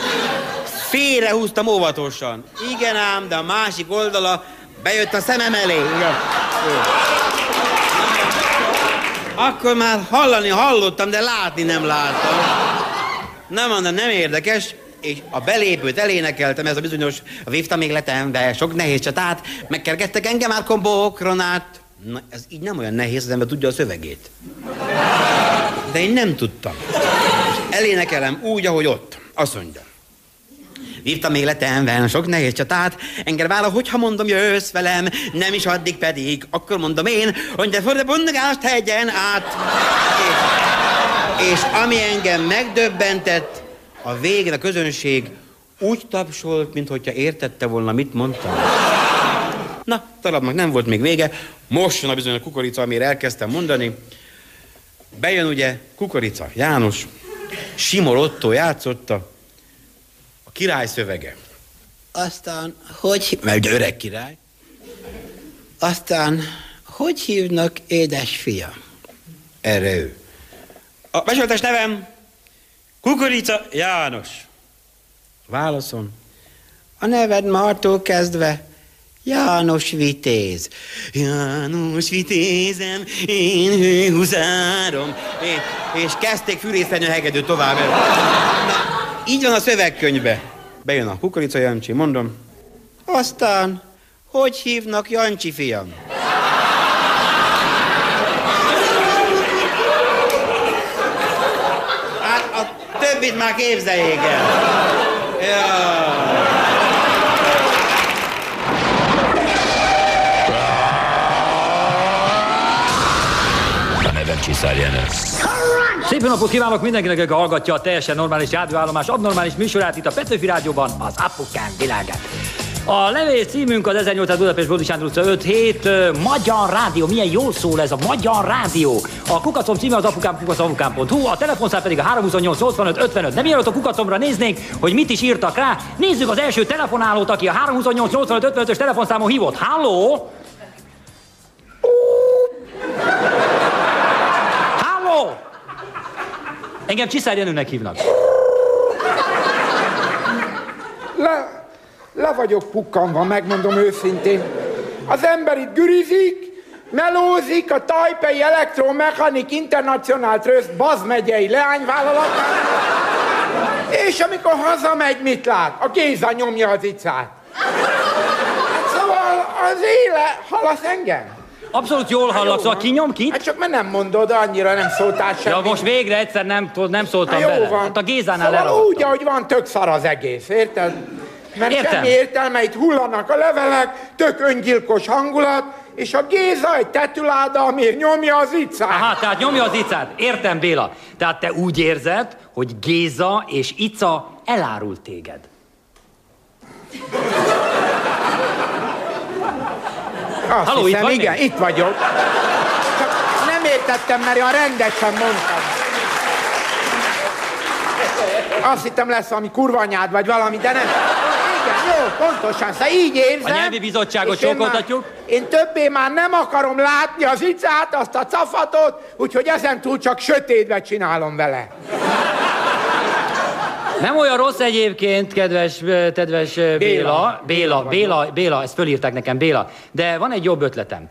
félrehúztam óvatosan. Igen ám, de a másik oldala bejött a szemem elé. Akkor már hallani hallottam, de látni nem láttam. Nem mondom, nem érdekes, és a belépőt elénekeltem, ez a bizonyos vívta még letembe, sok nehéz csatát, megkergettek engem már kombókronát. Na, ez így nem olyan nehéz, az ember tudja a szövegét. De én nem tudtam. Elénekelem úgy, ahogy ott. Azt mondja. Vívtam még letemben sok nehéz csatát, engem vála, hogyha mondom, jössz velem, nem is addig pedig, akkor mondom én, hogy de for bundást tegyen át. És, és ami engem megdöbbentett, a végén a közönség úgy tapsolt, mint hogyha értette volna, mit mondtam. Na, talán nem volt még vége. Most jön a bizony a kukorica, amire elkezdtem mondani. Bejön ugye kukorica, János, Simor Otto játszotta, a király szövege. Aztán, hogy, mert ugye öreg király, aztán, hogy hívnak édesfia? Erre ő. A besoltás nevem Kukorica János. Válaszom. A neved Martól kezdve János Vitéz. János Vitézem, én hőhuzárom. És, és kezdték a hegedő tovább. Na, így van a szövegkönyvbe. Bejön a kukorica Jancsi, mondom. Aztán, hogy hívnak Jancsi fiam? Hát a többit már képzeljék el. Ja. Csiszár János. Szép jó napot kívánok mindenkinek, aki hallgatja a teljesen normális rádióállomás abnormális műsorát itt a Petőfi Rádióban, az Apukán világát. A levél címünk az 1800 Budapest Bódi Sándor utca 5 7 Magyar Rádió. Milyen jól szól ez a Magyar Rádió. A kukacom címe az apukám kukacomukám.hu, a telefonszám pedig a 328 85 55. De mielőtt a kukacomra néznénk, hogy mit is írtak rá, nézzük az első telefonálót, aki a 328 85 55-ös telefonszámon hívott. Halló! Engem Csiszár Jenőnek hívnak. Le, le vagyok pukkanva, megmondom őszintén. Az ember itt gürizik, melózik a Taipei Electromechanic International Trust Baz megyei és amikor hazamegy, mit lát? A Géza nyomja az icát. Szóval az éle, hallasz engem? Abszolút jól hallak, szóval ki nyom ki? Hát csak mert nem mondod, annyira nem szóltál Ja, semmit. most végre egyszer nem, nem szóltam Na, jó bele. van. Hát a Gézánál szóval elragadtam. úgy, ahogy van, tök szar az egész, érted? Mert Értem. semmi értelme, itt hullanak a levelek, tök öngyilkos hangulat, és a Géza egy tetüláda, amiért nyomja az icát. Aha, tehát nyomja az icát. Értem, Béla. Tehát te úgy érzed, hogy Géza és Ica elárult téged. Azt Halló, itt hiszem, vagy igen, még? itt vagyok. Csak nem értettem, mert olyan rendesen mondtam. Azt hittem lesz valami kurvanyád, vagy valami, de nem. Igen, jó, pontosan, szóval így érzem. A nyelvi bizottságot és én csókoltatjuk. Én többé már nem akarom látni az icát, azt a cafatot, úgyhogy ezen túl csak sötétbe csinálom vele. Nem olyan rossz egyébként, kedves, kedves Béla. Béla. Béla, Béla, Béla, ezt fölírták nekem, Béla. De van egy jobb ötletem.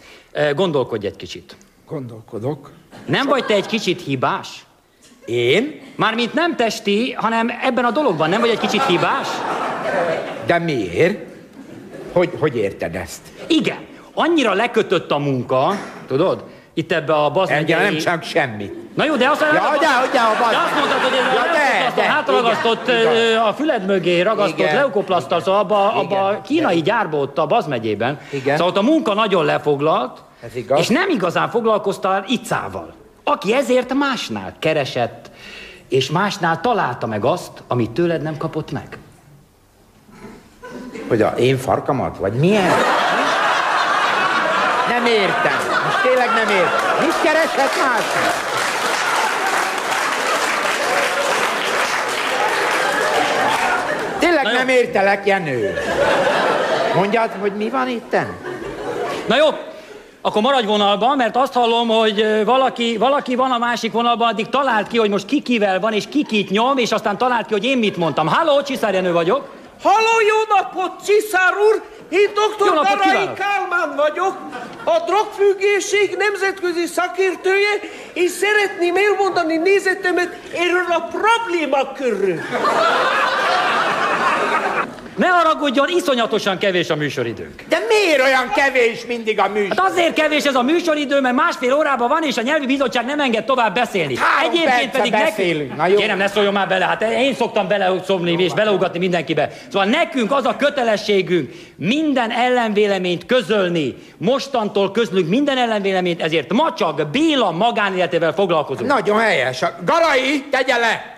Gondolkodj egy kicsit. Gondolkodok. Nem vagy te egy kicsit hibás? Én? Mármint nem testi, hanem ebben a dologban, nem vagy egy kicsit hibás? De miért? Hogy, hogy érted ezt? Igen, annyira lekötött a munka, tudod? Itt ebbe a bazd Engem nem csak semmi. Na jó, de azt, Ja, de, de, de azt mondtad, hogy ez Ja, a de, de, igen, a füled mögé ragasztott Igen. leukoplaszttal, szóval abba, abba a kínai gyárba ott a Baz megyében. Igen. Szóval ott a munka nagyon lefoglalt, Ez igaz. és nem igazán foglalkoztál icával, aki ezért másnál keresett, és másnál találta meg azt, amit tőled nem kapott meg. Hogy a én farkamat? Vagy milyen? Nem értem. Most tényleg nem értem. Mit kereshet másnál? Tényleg nem értelek, Jenő. Mondjad, hogy mi van itten? Na jó, akkor maradj vonalban, mert azt hallom, hogy valaki, valaki van a másik vonalban, addig talált ki, hogy most ki kivel van, és ki kit nyom, és aztán talált ki, hogy én mit mondtam. Halló, Csiszár Jenő vagyok. Halló, jó napot, Csiszár úr! Én dr. Barai! Kálmán vagyok, a drogfüggészség nemzetközi szakértője, és szeretném elmondani nézetemet erről a problémakörről. Ne haragudjon, iszonyatosan kevés a műsoridőnk. De miért olyan kevés mindig a műsor? Hát azért kevés ez a műsoridő, mert másfél órában van, és a nyelvi bizottság nem enged tovább beszélni. Három perce beszélünk. Na jó. Kérem, ne szóljon már bele, hát én szoktam beleszomni és beleugatni mindenkibe. Szóval nekünk az a kötelességünk minden ellenvéleményt közölni. Mostantól közlünk minden ellenvéleményt, ezért ma csak Béla magánéletével foglalkozunk. Nagyon helyes. A Garai, tegye le!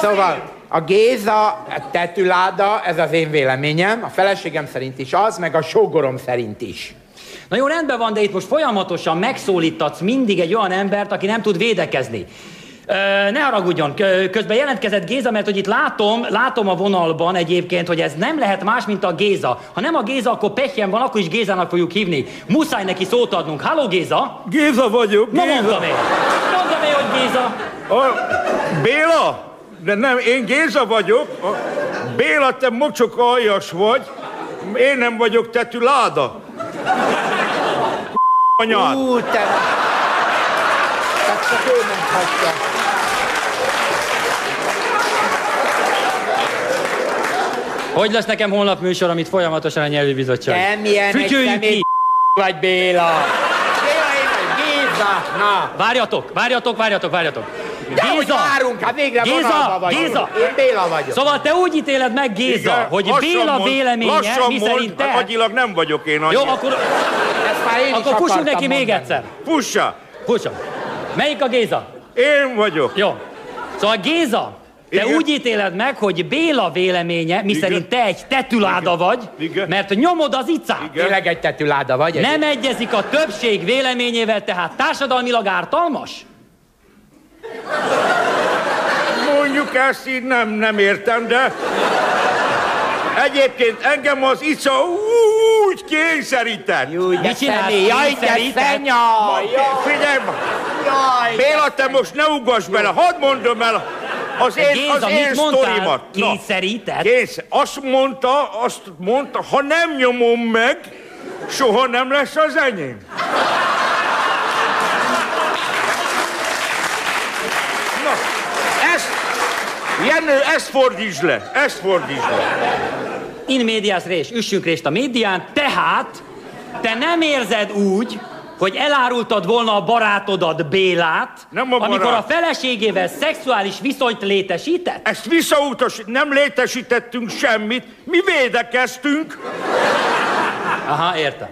Szóval a Géza a tetüláda, ez az én véleményem, a feleségem szerint is az, meg a sógorom szerint is. Na jó, rendben van, de itt most folyamatosan megszólítatsz mindig egy olyan embert, aki nem tud védekezni. Ö, ne haragudjon, kö- közben jelentkezett Géza, mert hogy itt látom, látom a vonalban egyébként, hogy ez nem lehet más, mint a Géza. Ha nem a Géza, akkor pehjen van, akkor is Gézának fogjuk hívni. Muszáj neki szót adnunk. Halló Géza! Géza vagyok, Na Géza. mondtam én! Mondtam én, hogy Géza! A, Béla? De nem, én Géza vagyok. A, Béla, te mocsok aljas vagy. Én nem vagyok tetű láda. Anyád. Ú, te... Tehát csak ő mondhatja. Hogy lesz nekem holnap műsor, amit folyamatosan a nyelvi bizottság? Te milyen egy ki! vagy Béla. Béla, én vagy Géza. Na. Várjatok, várjatok, várjatok, várjatok. De hogy várunk, hát végre Géza, vagyunk. Géza! Én Béla vagyok. Szóval te úgy ítéled meg, Géza, Igen, hogy Béla mond, véleménye, lassan mi mond, szerint te... Agyilag nem vagyok én annyi. Jó, akkor, Ezt már én akkor akartam neki még mondani. egyszer. Fussa! Fussa. Melyik a Géza? Én vagyok. Jó. Szóval Géza, te Igen. úgy ítéled meg, hogy Béla véleménye, mi szerint te egy tetüláda vagy, Igen. mert nyomod az icát. Tényleg egy tetüláda vagy? Nem egyezik a többség véleményével, tehát társadalmilag ártalmas? Mondjuk ezt így nem, nem értem, de... Egyébként engem az ica úgy kényszerített. Jó, de Mit csinálsz? személy, jaj, de szenya! Figyelj! Jaj, Béla, te most ne ugass bele, hadd mondom el az én, Géza, az én sztorimat. Kényszerített? Kényszer. Azt mondta, azt mondta, ha nem nyomom meg, soha nem lesz az enyém. Na, ezt, Jenő, ezt fordítsd le, ezt fordítsd le. In medias res, üssünk részt a médián, tehát te nem érzed úgy, hogy elárultad volna a barátodat Bélát, Nem a amikor a barát. feleségével szexuális viszonyt létesített? Ezt visszautasít, nem létesítettünk semmit, mi védekeztünk. Aha, értem.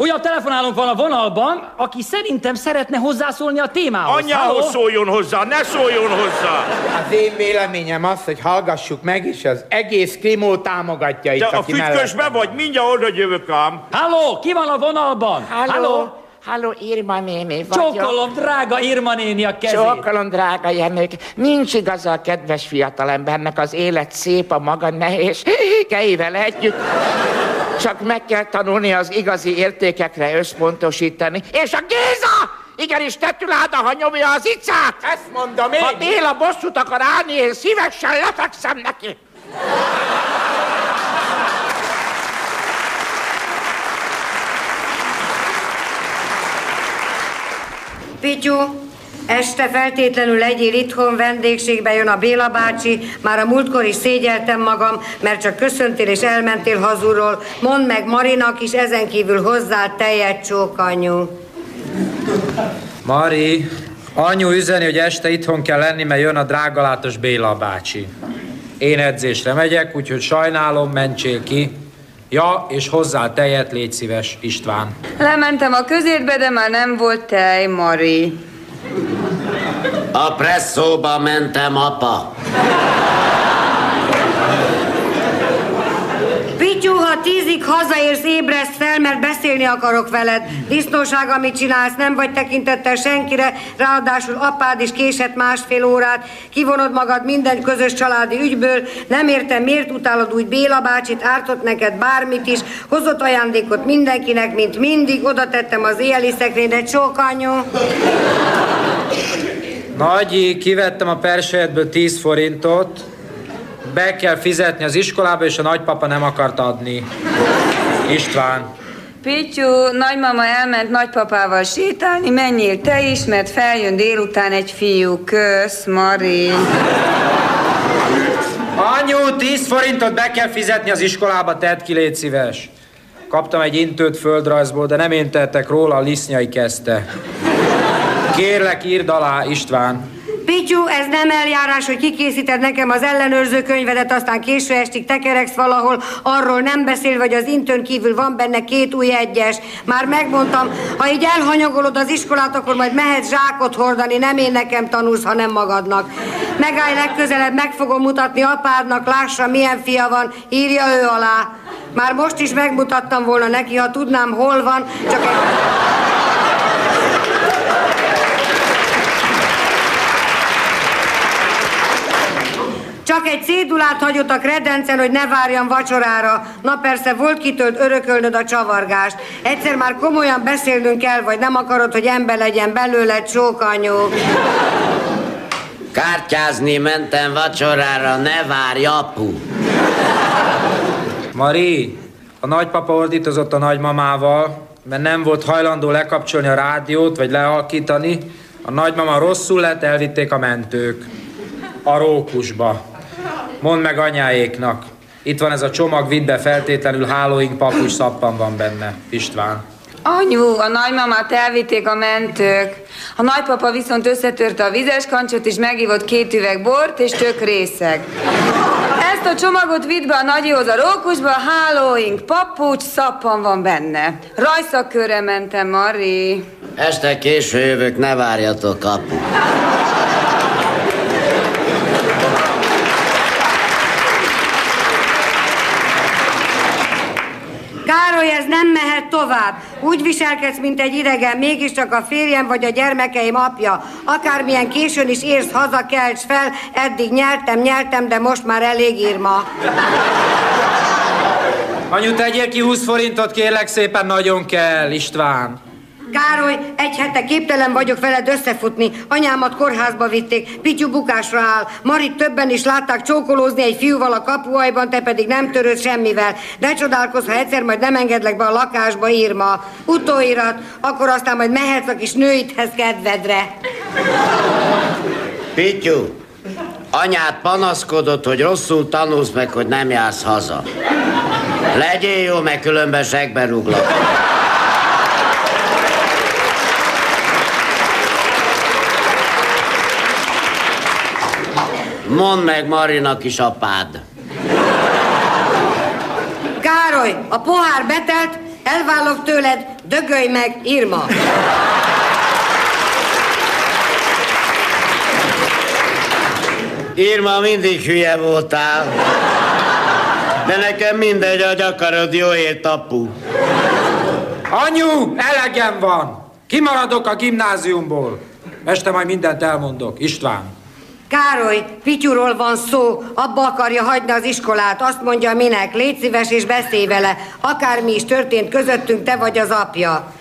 Újabb telefonálunk van a vonalban, aki szerintem szeretne hozzászólni a témához. Anyához Halló? szóljon hozzá, ne szóljon hozzá. Az én véleményem az, hogy hallgassuk meg, és az egész krimó támogatja itt, Te a aki fütkösbe mellettem vagy, mindjárt oda jövök ám. Halló, ki van a vonalban? Halló, halló, Irma néni vagyok. Csókolom, drága Irma néni a kezét. Csókolom, drága Jenők. Nincs igaza a kedves fiatalembernek, az élet szép a maga nehézségeivel együtt. Csak meg kell tanulni az igazi értékekre összpontosítani. És a Géza! Igenis tetüláda, ha nyomja az icát! Ezt mondom én! Ha Béla bosszút akar állni, én szívesen lefekszem neki! Pityu, Este feltétlenül legyél itthon, vendégségbe jön a Béla bácsi, már a múltkor is szégyeltem magam, mert csak köszöntél és elmentél hazulról. Mondd meg Marinak is, ezen kívül hozzá tejet csókanyu. Mari, anyu üzeni, hogy este itthon kell lenni, mert jön a drágalátos Béla bácsi. Én edzésre megyek, úgyhogy sajnálom, mentsél ki. Ja, és hozzá tejet, légy szíves, István. Lementem a közérbe, de már nem volt tej, Mari. A presszóba mentem, apa. Pityu, ha tízig hazaérsz, ébreszt fel, mert beszélni akarok veled. Disznóság, amit csinálsz, nem vagy tekintettel senkire, ráadásul apád is késett másfél órát, kivonod magad minden közös családi ügyből, nem értem, miért utálod úgy Béla bácsit, ártott neked bármit is, hozott ajándékot mindenkinek, mint mindig, oda tettem az éjjeli szekrényre, csókanyó. Nagyi, kivettem a persejtből 10 forintot, be kell fizetni az iskolába, és a nagypapa nem akart adni. István. Pityu, nagymama elment nagypapával sétálni, menjél te is, mert feljön délután egy fiú. Kösz, Mari. Anyu, 10 forintot be kell fizetni az iskolába, tedd ki, légy szíves. Kaptam egy intőt földrajzból, de nem én tettek róla, a Lisznyai kezdte. Kérlek, írd alá, István. Pityu, ez nem eljárás, hogy kikészíted nekem az ellenőrző könyvedet, aztán késő estig tekereksz valahol, arról nem beszél, vagy az intőn kívül van benne két új egyes. Már megmondtam, ha így elhanyagolod az iskolát, akkor majd mehetsz zsákot hordani, nem én nekem tanulsz, hanem magadnak. Megállj legközelebb, meg fogom mutatni apádnak, lássa milyen fia van, írja ő alá. Már most is megmutattam volna neki, ha tudnám, hol van, csak egy... Csak egy cédulát hagyott a kredencen, hogy ne várjam vacsorára. Na persze, volt kitől örökölnöd a csavargást. Egyszer már komolyan beszélnünk kell, vagy nem akarod, hogy ember legyen belőle csókanyó. Kártyázni mentem vacsorára, ne várj, apu. Mari, a nagypapa ordítozott a nagymamával, mert nem volt hajlandó lekapcsolni a rádiót, vagy lealkítani. A nagymama rosszul lett, elvitték a mentők. A rókusba. Mondd meg anyáéknak. Itt van ez a csomag, vidd be feltétlenül hálóink papucs szappan van benne. István. Anyu, a nagymamát elvitték a mentők. A nagypapa viszont összetörte a vizes kancsot, és megívott két üveg bort, és tök részeg. Ezt a csomagot vidd be a nagyihoz a rókusba, a hálóink, papucs, szappan van benne. Rajszakörre mentem, Mari. Este késő jövök, ne várjatok, apu. Károly, ez nem mehet tovább. Úgy viselkedsz, mint egy idegen, mégiscsak a férjem vagy a gyermekeim apja. Akármilyen későn is érsz haza, kelts fel, eddig nyertem, nyertem, de most már elég írma. Anyu, tegyél ki 20 forintot, kérlek szépen, nagyon kell, István. Károly, egy hete képtelen vagyok veled összefutni. Anyámat kórházba vitték, Pityu bukásra áll. Marit többen is látták csókolózni egy fiúval a kapuajban, te pedig nem törőd semmivel. De csodálkozz, ha egyszer majd nem engedlek be a lakásba, írma. Utóirat, akkor aztán majd mehetsz a kis nőidhez kedvedre. Pityu, anyád panaszkodott, hogy rosszul tanulsz meg, hogy nem jársz haza. Legyél jó, meg különben segbe rúglak. Mondd meg Marinak is apád. Károly, a pohár betelt, elválok tőled, dögölj meg, Irma. Irma, mindig hülye voltál. De nekem mindegy, hogy akarod, jó ért, apu. Anyu, elegem van! Kimaradok a gimnáziumból. Este majd mindent elmondok. István. Károly, Pityuról van szó, abba akarja hagyni az iskolát, azt mondja minek, légy szíves és beszélj vele, akármi is történt közöttünk, te vagy az apja.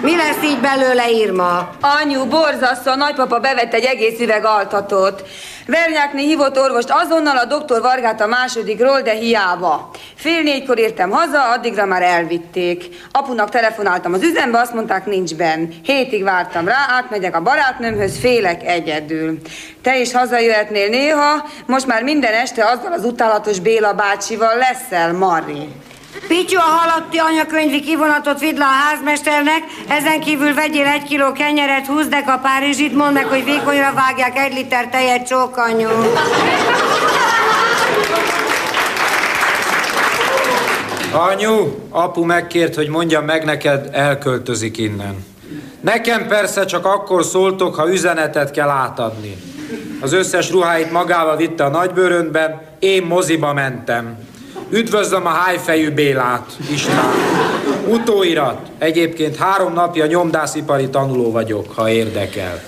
Mi lesz így belőle, Irma? Anyu, borzasztó, a nagypapa bevett egy egész üveg altatót. Vernyákné hívott orvost azonnal a doktor Vargát a másodikról, de hiába. Fél négykor értem haza, addigra már elvitték. Apunak telefonáltam az üzembe, azt mondták nincs benn. Hétig vártam rá, átmegyek a barátnőmhöz, félek egyedül. Te is hazajöhetnél néha, most már minden este azzal az utálatos Béla bácsival leszel, Mari. Pityu, a halatti anyakönyvi kivonatot vidd le a házmesternek, ezen kívül vegyél egy kiló kenyeret, húzd a Párizsit, mondd meg, hogy vékonyra vágják egy liter tejet csókanyú. Anyu, apu megkért, hogy mondjam meg neked, elköltözik innen. Nekem persze csak akkor szóltok, ha üzenetet kell átadni. Az összes ruháit magával vitte a nagybőröntben, én moziba mentem. Üdvözlöm a hájfejű Bélát, István. Utóirat. Egyébként három napja nyomdászipari tanuló vagyok, ha érdekel.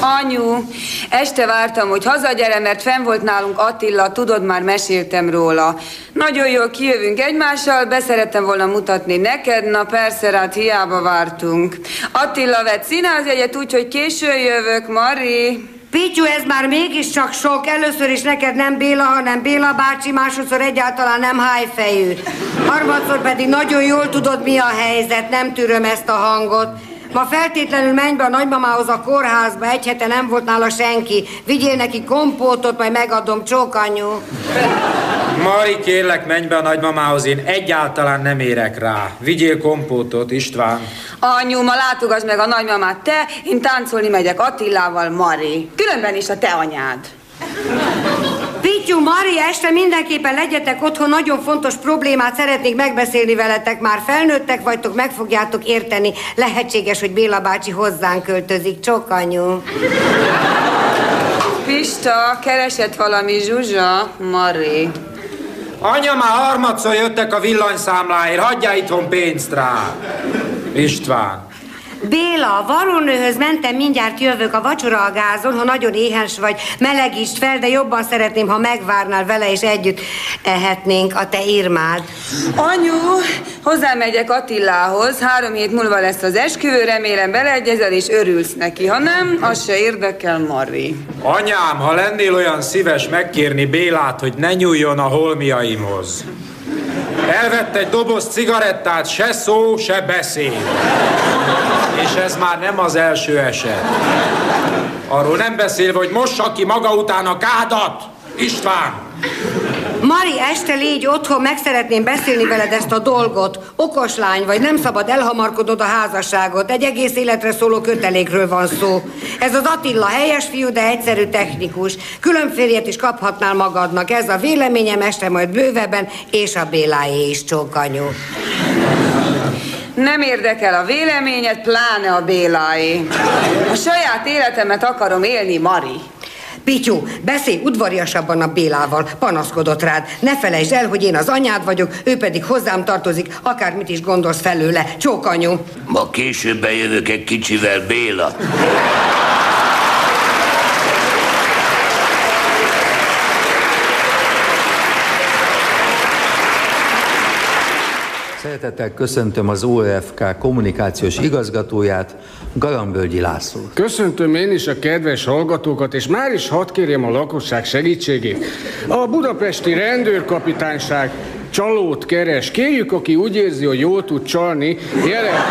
Anyu, este vártam, hogy hazagyere, mert fenn volt nálunk Attila, tudod, már meséltem róla. Nagyon jól kijövünk egymással, beszerettem volna mutatni neked, na persze, hát hiába vártunk. Attila vett színházjegyet, úgyhogy későn jövök, Mari. Pityu, ez már mégiscsak sok. Először is neked nem Béla, hanem Béla bácsi, másodszor egyáltalán nem hájfejű. Harmadszor pedig nagyon jól tudod, mi a helyzet, nem tűröm ezt a hangot. Ma feltétlenül menj be a nagymamához a kórházba, egy hete nem volt nála senki. Vigyél neki kompótot, majd megadom csókanyú. Mari, kérlek, menj be a nagymamához, én egyáltalán nem érek rá. Vigyél kompótot, István. Anyu, ma látogass meg a nagymamát, te, én táncolni megyek Attilával, Mari. Különben is a te anyád. Pityu, Mari, este mindenképpen legyetek otthon, nagyon fontos problémát szeretnék megbeszélni veletek. Már felnőttek vagytok, meg fogjátok érteni. Lehetséges, hogy Béla bácsi hozzánk költözik. Csokanyú. Pista, keresett valami zsuzsa, Mari. Anya, már harmadszor jöttek a villanyszámláért, hagyjál itthon pénzt rá. István. Béla, varrónőhöz mentem, mindjárt jövök a vacsora a gázon, ha nagyon éhens vagy, melegítsd fel, de jobban szeretném, ha megvárnál vele, és együtt ehetnénk a te Irmád. Anyu, hozzámegyek Attilához, három hét múlva lesz az esküvő, remélem beleegyezel, és örülsz neki. Ha nem, az se érdekel, Mari. Anyám, ha lennél olyan szíves megkérni Bélát, hogy ne nyúljon a holmiaimhoz. Elvett egy doboz cigarettát, se szó, se beszéd. És ez már nem az első eset. Arról nem beszélve, hogy mossa ki maga után a kádat. István! Mari, este légy otthon, meg szeretném beszélni veled ezt a dolgot. Okos lány vagy, nem szabad elhamarkodod a házasságot. Egy egész életre szóló kötelékről van szó. Ez az Attila helyes fiú, de egyszerű technikus. Különférjet is kaphatnál magadnak. Ez a véleményem este majd bővebben, és a Béláé is csókanyú. Nem érdekel a véleményed, pláne a Béláé. A saját életemet akarom élni, Mari. Pityu, beszélj udvariasabban a Bélával, panaszkodott rád. Ne felejtsd el, hogy én az anyád vagyok, ő pedig hozzám tartozik, akármit is gondolsz felőle. Csókanyú. Ma később bejövök egy kicsivel, Béla. Szeretettel köszöntöm az OFK kommunikációs igazgatóját, Galambölgyi Lászlót. Köszöntöm én is a kedves hallgatókat, és már is hadd kérjem a lakosság segítségét. A budapesti rendőrkapitányság csalót keres. Kérjük, aki úgy érzi, hogy jól tud csalni, jelent...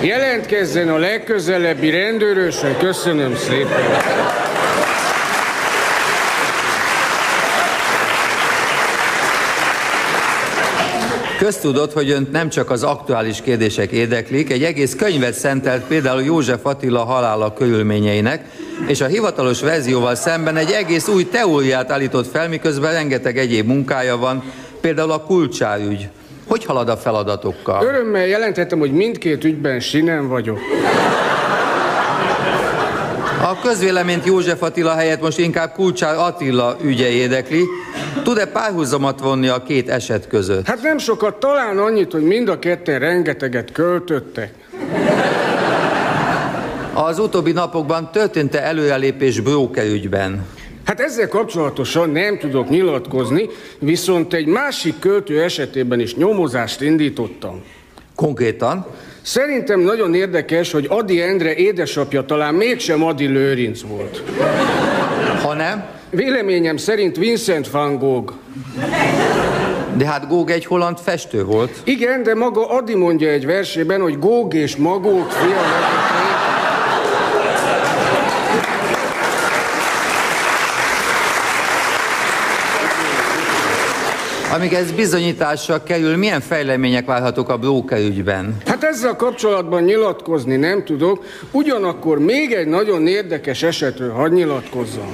jelentkezzen a legközelebbi rendőrösen. Köszönöm szépen. Köztudott, hogy önt nem csak az aktuális kérdések érdeklik, egy egész könyvet szentelt például József Attila halála körülményeinek, és a hivatalos verzióval szemben egy egész új teóriát állított fel, miközben rengeteg egyéb munkája van, például a kulcsárügy. Hogy halad a feladatokkal? Örömmel jelentettem, hogy mindkét ügyben sinem vagyok. A közvéleményt József Attila helyett most inkább Kulcsár Attila ügye érdekli. Tud-e párhuzamot vonni a két eset között? Hát nem sokat, talán annyit, hogy mind a ketten rengeteget költöttek. Az utóbbi napokban történt-e előrelépés Bróker ügyben? Hát ezzel kapcsolatosan nem tudok nyilatkozni, viszont egy másik költő esetében is nyomozást indítottam. Konkrétan? Szerintem nagyon érdekes, hogy Adi Endre édesapja talán mégsem Adi Lőrinc volt. Hanem? Véleményem szerint Vincent van Gogh. De hát Gogh egy holland festő volt. Igen, de maga Adi mondja egy versében, hogy Gogh és Magók fia Amíg ez bizonyításra kerül, milyen fejlemények várhatók a Bróker ügyben? Hát ezzel kapcsolatban nyilatkozni nem tudok, ugyanakkor még egy nagyon érdekes esetről hadd nyilatkozzam.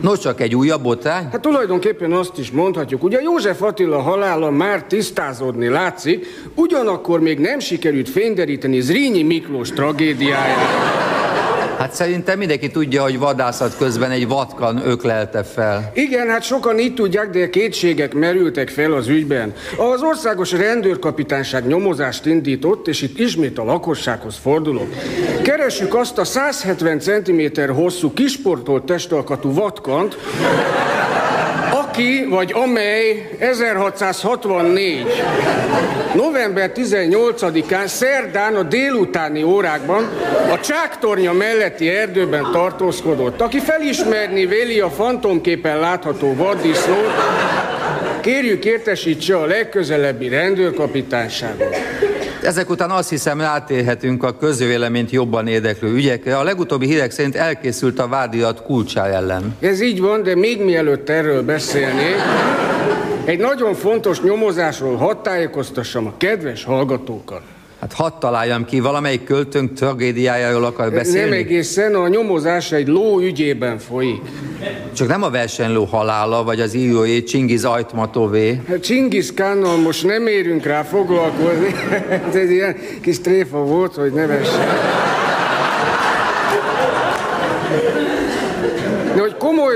No, csak egy újabb botrány? Hát tulajdonképpen azt is mondhatjuk, ugye József Attila halála már tisztázódni látszik, ugyanakkor még nem sikerült fényderíteni Zrínyi Miklós tragédiáját. Hát szerintem mindenki tudja, hogy vadászat közben egy vatkan öklelte fel. Igen, hát sokan így tudják, de kétségek merültek fel az ügyben. Az országos rendőrkapitányság nyomozást indított, és itt ismét a lakossághoz fordulok. Keressük azt a 170 cm hosszú kisportolt testalkatú vatkant, aki vagy amely 1664. november 18-án szerdán a délutáni órákban a Csáktornya melletti erdőben tartózkodott. Aki felismerni véli a fantomképen látható vaddisznót, kérjük értesítse a legközelebbi rendőrkapitányságot. Ezek után azt hiszem rátérhetünk a közvéleményt jobban érdeklő ügyekre. A legutóbbi hírek szerint elkészült a vádiat kulcsár ellen. Ez így van, de még mielőtt erről beszélnék, egy nagyon fontos nyomozásról hadd tájékoztassam a kedves hallgatókat. Hát hadd találjam ki, valamelyik költőnk tragédiájáról akar beszélni? Nem egészen, a nyomozás egy ló ügyében folyik. Csak nem a versenyló halála, vagy az íróé Csingiz Ajtmatové. Hát Csingiz Kánnal most nem érünk rá foglalkozni. <laughs> Ez egy ilyen kis tréfa volt, hogy ne vessen. De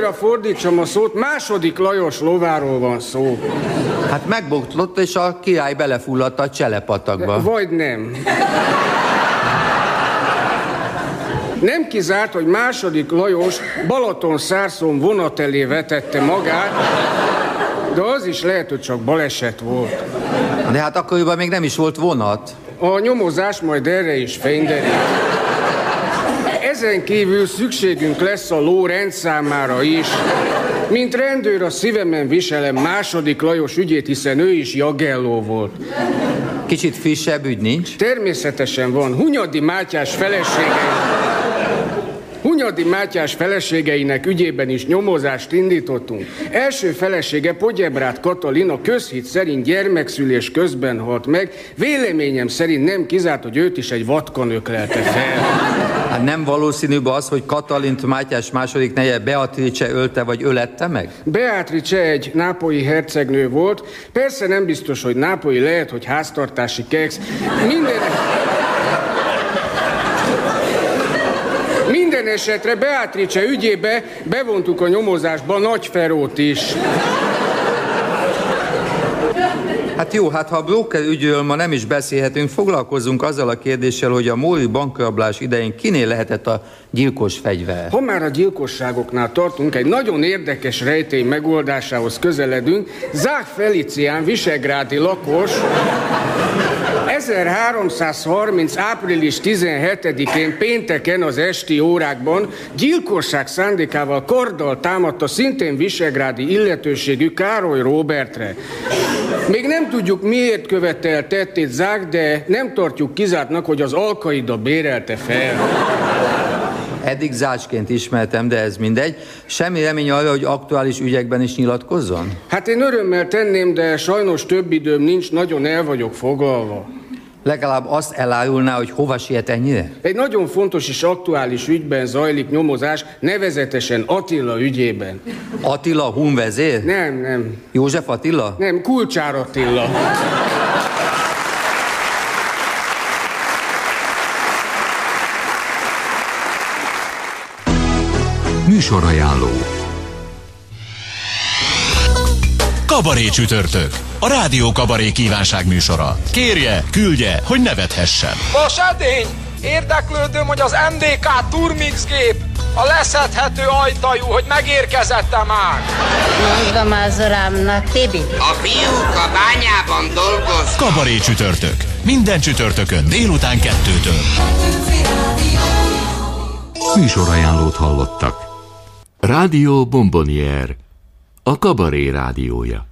komolyra fordítsam a szót, második Lajos lováról van szó. Hát megbotlott, és a király belefulladt a cselepatakba. Vagy nem. Nem kizárt, hogy második Lajos Balaton szárszón vonat elé vetette magát, de az is lehet, hogy csak baleset volt. De hát akkoriban még nem is volt vonat. A nyomozás majd erre is fényderít. Ezen kívül szükségünk lesz a ló rendszámára is. Mint rendőr a szívemen viselem második Lajos ügyét, hiszen ő is Jagelló volt. Kicsit frissebb ügy nincs? Természetesen van. Hunyadi Mátyás felesége. Hunyadi Mátyás feleségeinek ügyében is nyomozást indítottunk. Első felesége Podjebrát Katalin a közhit szerint gyermekszülés közben halt meg. Véleményem szerint nem kizárt, hogy őt is egy vatkan öklelte fel. Hát nem valószínűbb az, hogy Katalint Mátyás második neje Beatrice ölte vagy ölette meg? Beatrice egy nápolyi hercegnő volt. Persze nem biztos, hogy nápolyi lehet, hogy háztartási keks. Minden... Minden esetre Beatrice ügyébe bevontuk a nyomozásba Nagy Ferót is. Hát jó, hát ha a broker ügyről ma nem is beszélhetünk, foglalkozunk azzal a kérdéssel, hogy a Móri bankrablás idején kinél lehetett a gyilkos fegyver. Ha már a gyilkosságoknál tartunk, egy nagyon érdekes rejtély megoldásához közeledünk. Zák Felicián, visegrádi lakos, 1330. április 17-én pénteken az esti órákban gyilkosság szándékával karddal támadta szintén visegrádi illetőségű Károly Robertre. Még nem tudjuk miért követte el tettét Zák, de nem tartjuk kizártnak, hogy az Alkaida bérelte fel. Eddig zácsként ismertem, de ez mindegy. Semmi remény arra, hogy aktuális ügyekben is nyilatkozzon? Hát én örömmel tenném, de sajnos több időm nincs, nagyon el vagyok foglalva. Legalább azt elárulná, hogy hova siet ennyire? Egy nagyon fontos és aktuális ügyben zajlik nyomozás, nevezetesen Attila ügyében. Attila Hun vezér? Nem, nem. József Attila? Nem, Kulcsár Attila. Műsorajánló Kabaré csütörtök. A Rádió Kabaré kívánság műsora. Kérje, küldje, hogy nevethessen. Vas edény! Érdeklődöm, hogy az MDK Turmix gép a leszedhető ajtajú, hogy megérkezette már. Mondom az urámnak, Tibi. A fiúk a bányában dolgoz. Kabaré csütörtök. Minden csütörtökön délután kettőtől. Műsorajánlót hallottak. Rádió Bombonier, a kabaré rádiója.